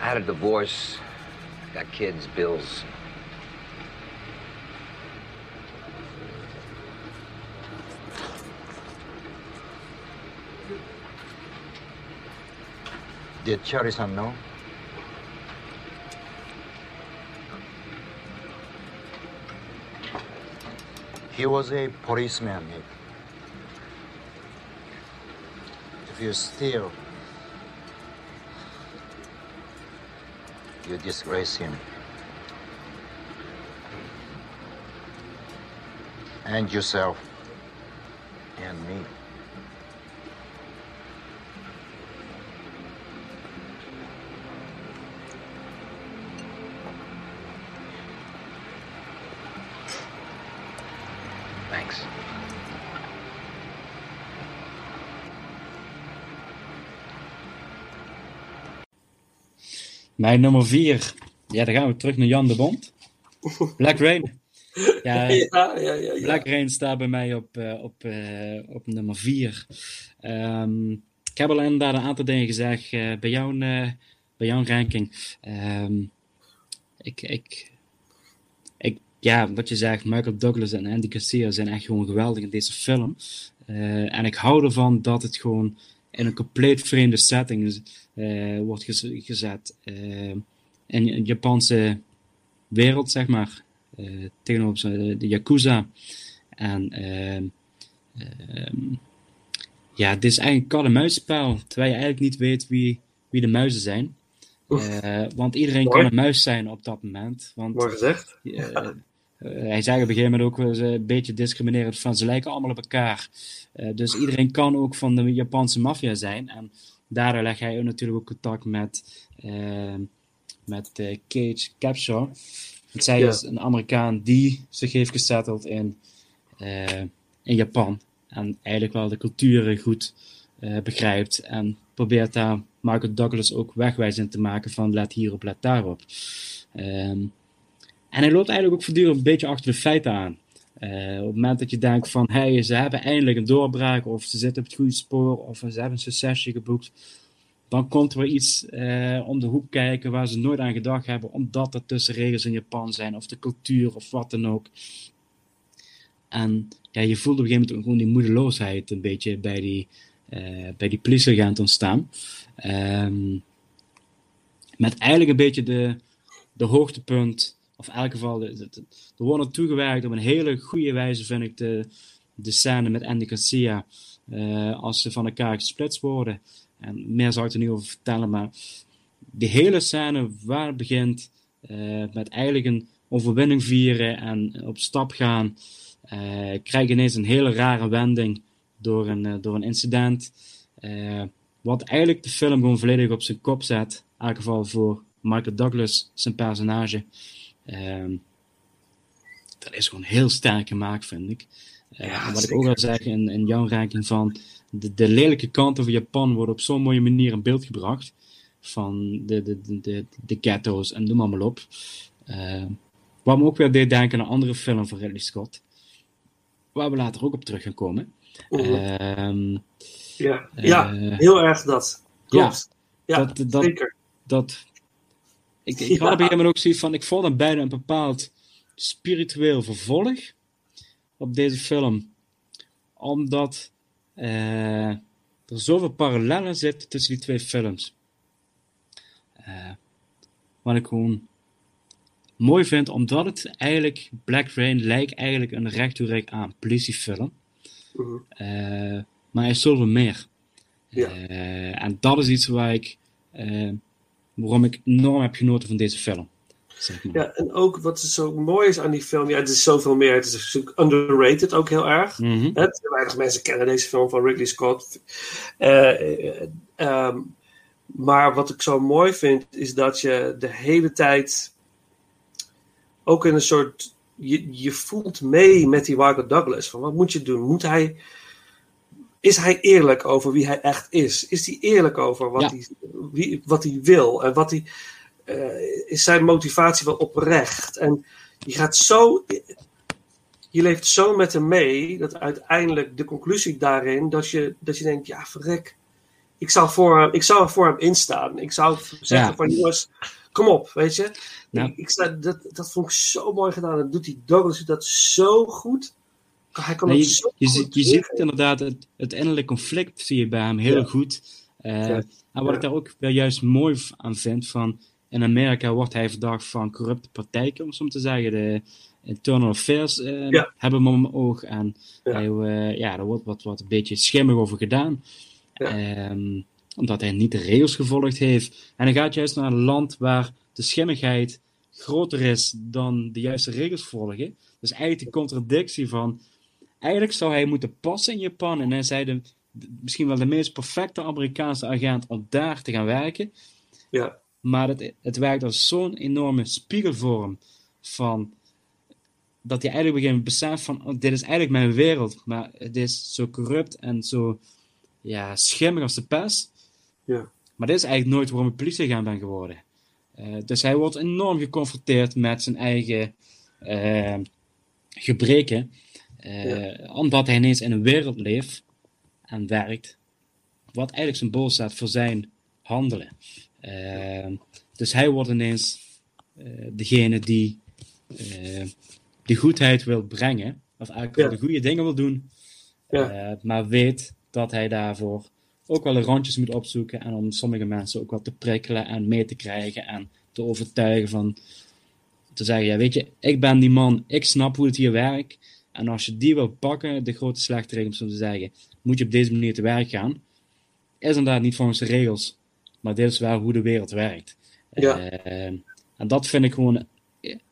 I had a divorce, got kids, bills.
Did Charisan know? He was a policeman. If you steal, you disgrace him. And yourself. And me.
Mijn nummer 4. Ja, dan gaan we terug naar Jan de Bond. Black Rain. Ja,
Ja, ja.
Black Rain staat bij mij op, eh, op, eh, op nummer 4. Ehm, ik heb al inderdaad een aantal dingen gezegd eh, bij, jouw, bij jouw ranking. Ehm, ik, ik, ik, ja, wat je zegt, Michael Douglas en Andy Garcia zijn echt gewoon geweldig in deze film. En ik hou ervan dat het gewoon in een compleet vreemde setting eh, wordt gez- gezet. Eh, in een Japanse wereld, zeg maar. eh, tegenover de Yakuza. En ehm, ehm, ja, het is eigenlijk een kat-en-muisspel. Terwijl je eigenlijk niet weet wie, wie de muizen zijn. Eh, want iedereen
Mooi.
kan een muis zijn op dat moment. Want,
Mooi gezegd.
eh, eh, hij zei op een gegeven moment ook een beetje discriminerend van ze lijken allemaal op elkaar. Eh, dus iedereen kan ook van de Japanse maffia zijn. En daardoor leg hij natuurlijk ook contact met, eh, met eh, Cage Capshaw. Want zij
Ja.
is een Amerikaan die zich heeft gesetteld in, eh, in Japan. En eigenlijk wel de culturen goed eh, begrijpt. En probeert daar Michael Douglas ook wegwijzend te maken van let hierop, let daarop. Ehm, en hij loopt eigenlijk ook voortdurend een beetje achter de feiten aan. Eh, op het moment dat je denkt van, hey, ze hebben eindelijk een doorbraak, of ze zitten op het goede spoor, of ze hebben een succesje geboekt, dan komt er weer iets eh, om de hoek kijken waar ze nooit aan gedacht hebben, omdat er tussenregels in Japan zijn, of de cultuur, of wat dan ook. En ja, je voelt op een gegeven moment gewoon die moedeloosheid een beetje bij die, eh, bij die politieagent ontstaan. Ehm, met eigenlijk een beetje de, de hoogtepunt, of in elk geval, de, de, de- er wordt naartoe gewerkt op een hele goede wijze, vind ik, de, de scène met Andy Garcia, eh, als ze van elkaar gesplitst worden. En meer zou ik er niet over vertellen, maar die hele scène waar het begint, eh, met eigenlijk een overwinning vieren en op stap gaan, je ineens een hele rare wending door een, door een incident. wat eigenlijk de film gewoon volledig op zijn kop zet. In elk geval voor Michael Douglas, zijn personage. Ehm, dat is gewoon heel sterk gemaakt, vind ik. Eh,
Ja,
wat ik ook wil zeggen in, in jouw ranking van de, de lelijke kanten van Japan worden op zo'n mooie manier in beeld gebracht. Van de, de, de, de, de ghetto's en noem maar, op. Eh, wat me ook weer deed denken aan een andere film van Ridley Scott. Waar we later ook op terug gaan komen. Ehm,
Ja, ja
eh,
heel erg dat. Klopt. Ja,
dat, dat,
zeker.
Dat ik, ik had op een gegeven moment ook zoiets van, ik vond hem bijna een bepaald spiritueel vervolg op deze film. Omdat eh, er zoveel parallellen zitten tussen die twee films. Eh, wat ik gewoon mooi vind, omdat het eigenlijk, Black Rain lijkt eigenlijk een recht aan politiefilm.
Mhm.
Eh, maar hij is zoveel meer.
Ja.
En dat is iets waar ik, waarom ik enorm heb genoten van deze film. Zeg maar.
Ja, en ook wat zo mooi is aan die film, ja, het is zoveel meer. Het is natuurlijk underrated ook heel erg.
Mhm.
Weinig mensen kennen deze film van Ridley Scott. Eh, eh, ehm, maar wat ik zo mooi vind, is dat je de hele tijd ook in een soort. Je, je voelt mee met die Michael Douglas. Van wat moet je doen? Moet hij. Is hij eerlijk over wie hij echt is? Is hij eerlijk over wat,
Ja.
hij, wie, wat hij wil? En wat hij. eh, is zijn motivatie wel oprecht? En je gaat zo. Je leeft zo met hem mee dat uiteindelijk de conclusie daarin dat je, dat je denkt: ja, verrek. Ik zou, voor hem, ik zou voor hem instaan. Ik zou zeggen:
Ja.
van jongens, kom op, weet je.
Ja.
Ik, ik dat, dat vond ik zo mooi gedaan. Dat doet die Douglas dat zo goed. Hij kan
Nee,
het
je, ziet, je ziet
weergeven.
inderdaad het, het innerlijke conflict zie je bij hem heel
Ja.
goed. Eh,
Ja.
En wat ik daar ook wel juist mooi aan vind, van in Amerika wordt hij verdacht van corrupte praktijken, om zo te zeggen. De internal affairs eh,
Ja.
hebben hem om oog en
Ja.
hij, eh, ja, er wordt wat, wat een beetje schimmig over gedaan. Ehm, omdat hij niet de regels gevolgd heeft. En hij gaat juist naar een land waar de schimmigheid groter is dan de juiste regels volgen. Dus eigenlijk de contradictie van. Eigenlijk zou hij moeten passen in Japan. En hij is hij de, misschien wel de meest perfecte Amerikaanse agent om daar te gaan werken.
Ja.
Maar het, het werkt als zo'n enorme spiegelvorm van. Dat hij eigenlijk moment beseft van, oh, dit is eigenlijk mijn wereld, maar het is zo corrupt en zo ja, schimmig als de pest.
Ja.
Maar dit is eigenlijk nooit waarom ik politieagent ben geworden. Eh, dus hij wordt enorm geconfronteerd met zijn eigen eh, gebreken. Eh, Omdat hij ineens in een wereld leeft en werkt. Wat eigenlijk symbool staat voor zijn handelen. Eh, dus hij wordt ineens eh, degene die eh, de goedheid wil brengen. Of eigenlijk wel de goede dingen wil doen.
Ja.
maar weet dat hij daarvoor ook wel de randjes moet opzoeken. En om sommige mensen ook wat te prikkelen en mee te krijgen. En te overtuigen van. Te zeggen, ja, weet je, ik ben die man, ik snap hoe het hier werkt. En als je die wil pakken, de grote slechterik om zo te zeggen, moet je op deze manier te werk gaan. Is inderdaad niet volgens de regels, maar dit is wel hoe de wereld werkt.
Ja.
Eh, en dat vind ik gewoon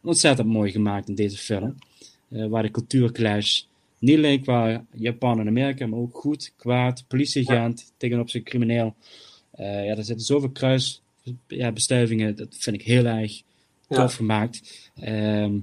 ontzettend mooi gemaakt in deze film. Eh, waar de cultuurclash niet alleen qua Japan en Amerika, maar ook goed, kwaad, politieagent tegenop zijn crimineel. Eh, ja, er zitten zoveel kruisbestuivingen, ja, dat vind ik heel erg
Ja.
tof gemaakt. Ehm,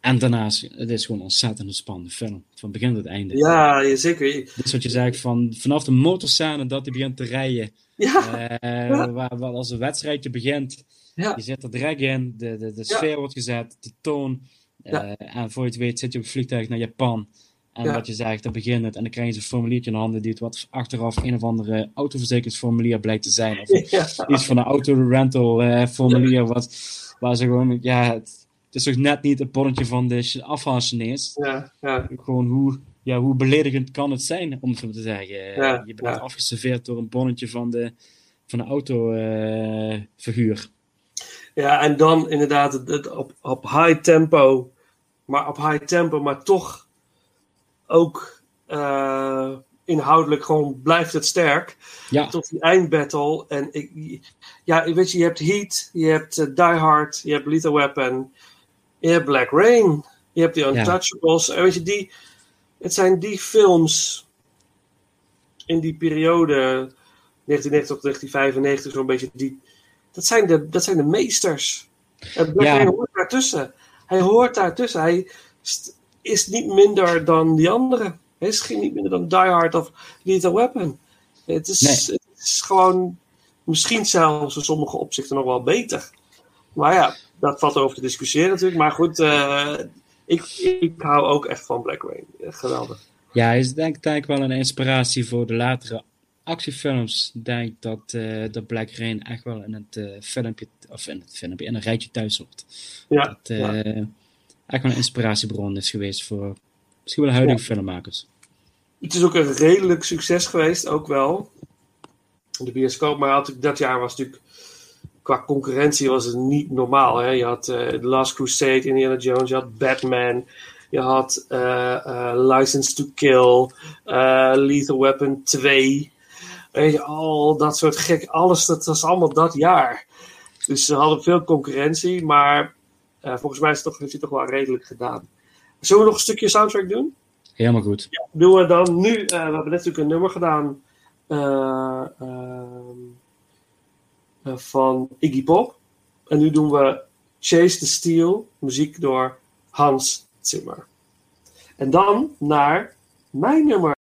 en daarnaast, het is gewoon een ontzettend spannende film. Van begin tot einde.
Ja, zeker.
Is wat je zegt, van, vanaf de motorscène dat hij begint te rijden.
Ja.
eh,
Ja.
Waar, waar als een wedstrijdje begint.
Ja.
Je zit er direct in, de, de, de sfeer wordt gezet, de toon. eh. En voor je het weet zit je op het vliegtuig naar Japan. En wat je zegt, dan begint het. En dan krijg je zo'n formuliertje in de handen die het wat achteraf een of andere autoverzekeringsformulier blijkt te zijn. Of iets van een autorental eh formulier. Wat, waar ze gewoon, ja, het, het is toch net niet het bonnetje van de afhaalchinees.
Ja, ja.
Gewoon hoe, ja, hoe beledigend kan het zijn, om het zo te zeggen.
Ja,
je bent afgeserveerd door een bonnetje van de, van de autoverhuur.
Ja, en dan inderdaad het, het op, op high tempo, maar op high tempo, maar toch ook eh, inhoudelijk gewoon blijft het sterk.
Ja.
Tot die eindbattle. En ik, ja, weet je, je hebt Heat, je hebt eh, Die Hard, je hebt Lethal Weapon, je hebt Black Rain, je hebt die Untouchables. En weet je, die, het zijn die films in die periode 1990 tot 1995, zo'n beetje die dat zijn de, dat zijn de meesters. En Black
Ja.
Rain hoort daartussen. Hij hoort daartussen. Hij is niet minder dan die anderen. Hij is geen niet minder dan Die Hard of Lethal Weapon. Het is,
Nee.
het is gewoon misschien zelfs in sommige opzichten nog wel beter. Maar ja, dat valt over te discussiëren natuurlijk. Maar goed, eh, ik, ik hou ook echt van Black Rain. Eh, Geweldig.
Ja, hij is denk ik wel een inspiratie voor de latere actiefilms denk dat, eh dat Black Rain echt wel in het filmpje, of in het filmpje, in een rijtje thuis hoort.
Ja,
Dat
ja.
echt wel een inspiratiebron is geweest voor misschien wel huidige filmmakers.
Het is ook een redelijk succes geweest, ook wel. In de bioscoop, maar dat jaar was natuurlijk qua concurrentie was het niet normaal. Hè? Je had eh, The Last Crusade, Indiana Jones, je had Batman, je had eh, eh, License to Kill, Lethal Weapon 2. Weet je, al dat soort gek, alles, dat was allemaal dat jaar. Dus ze hadden veel concurrentie, maar volgens mij is het toch, heeft hij toch wel redelijk gedaan. Zullen we nog een stukje soundtrack doen?
Helemaal goed.
Ja, doen we dan nu. we hebben net natuurlijk een nummer gedaan eh, van Iggy Pop. En nu doen we Chase the Steel, muziek door Hans Zimmer. En dan naar mijn nummer.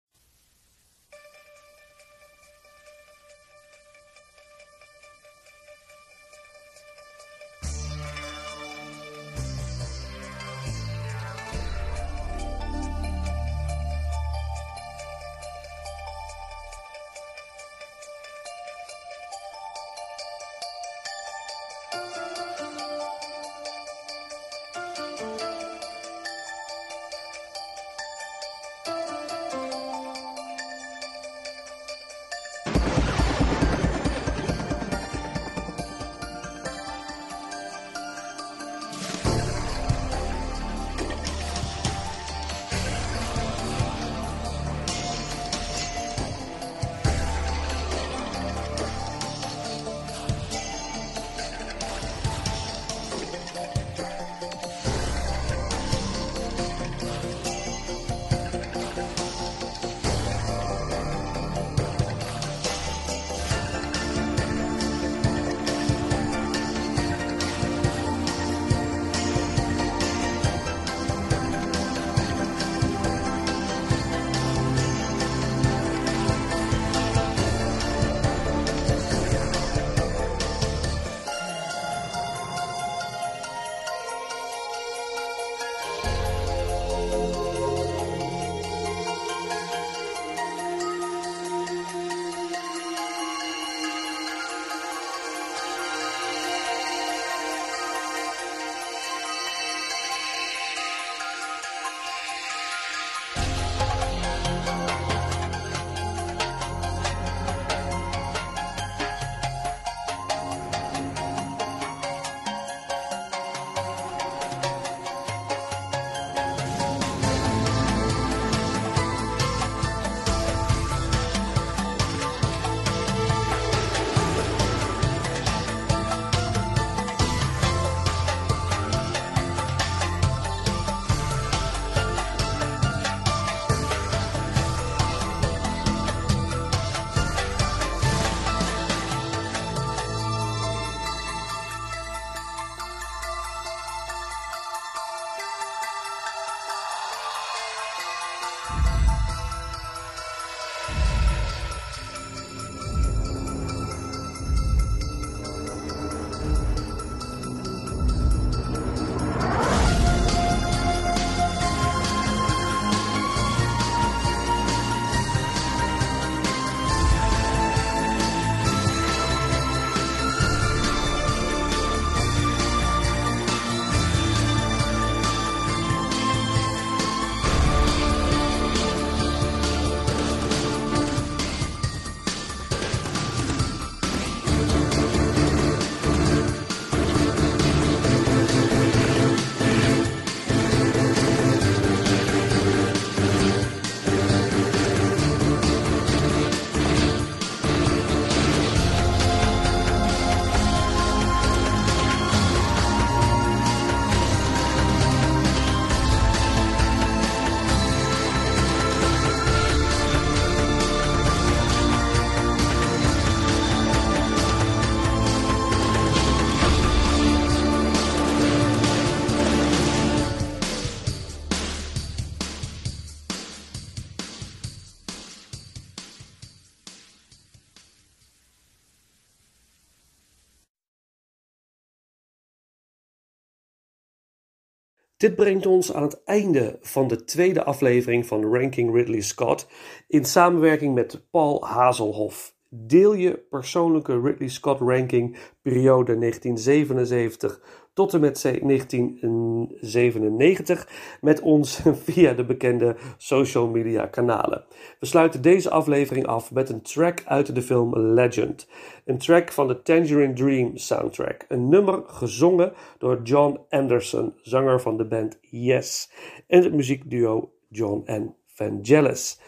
Dit brengt ons aan het einde van de tweede aflevering van Ranking Ridley Scott in samenwerking met Paul Hazelhoff. Deel je persoonlijke Ridley Scott ranking periode 1977 tot en met 1997 met ons via de bekende social media kanalen. We sluiten deze aflevering af met een track uit de film Legend. Een track van de Tangerine Dream soundtrack. Een nummer gezongen door John Anderson, zanger van de band Yes. En het muziekduo John en Vangelis.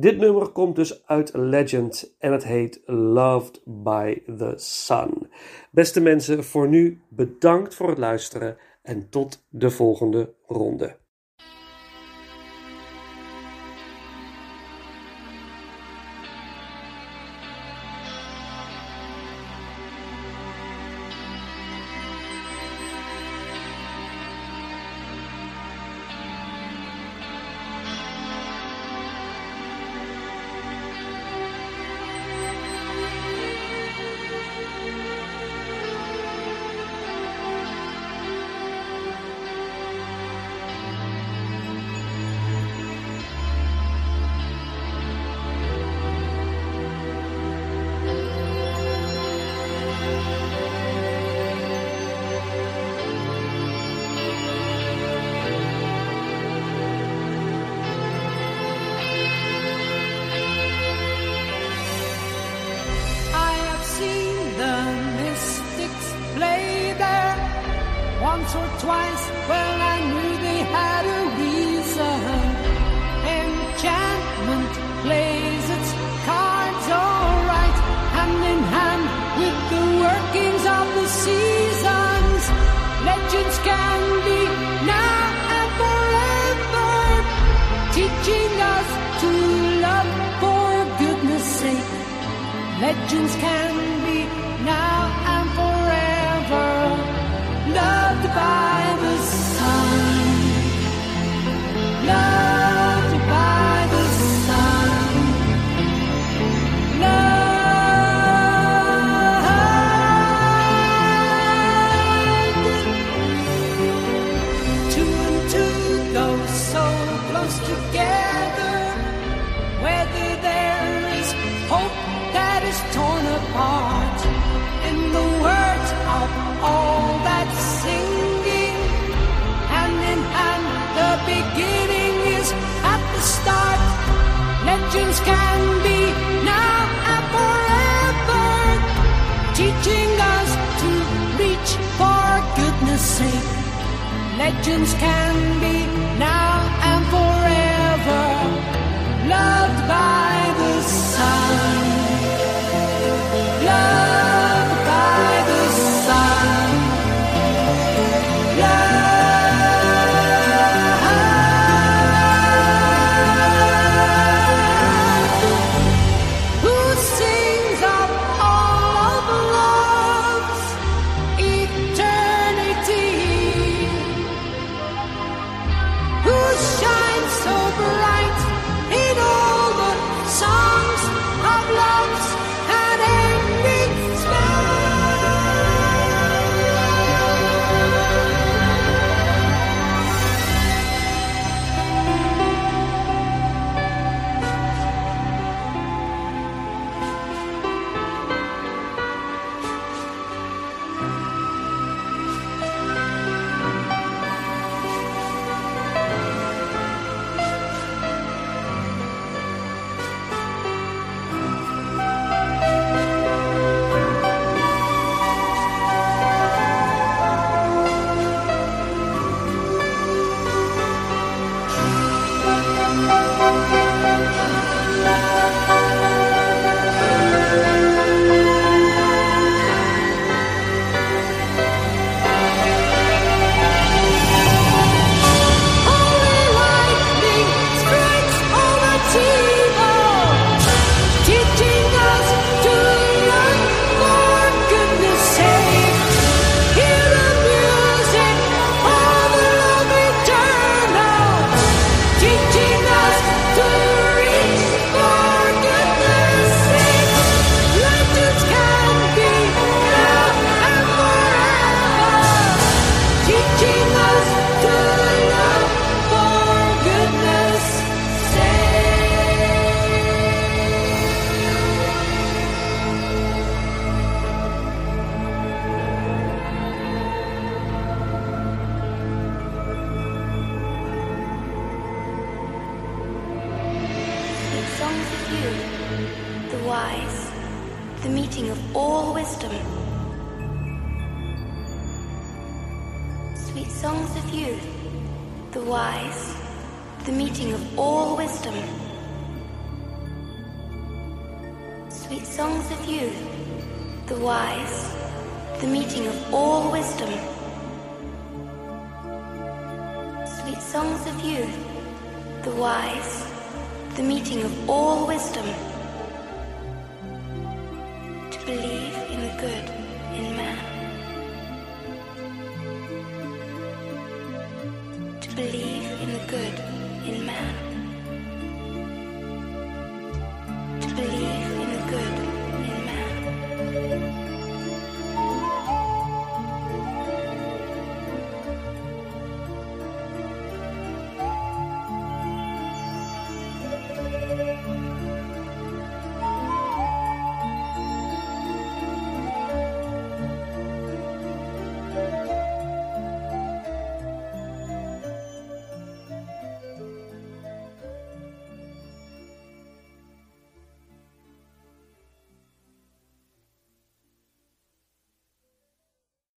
Dit nummer komt dus uit Legend en het heet Loved by the Sun. Beste mensen, voor nu bedankt voor het luisteren en tot de volgende ronde.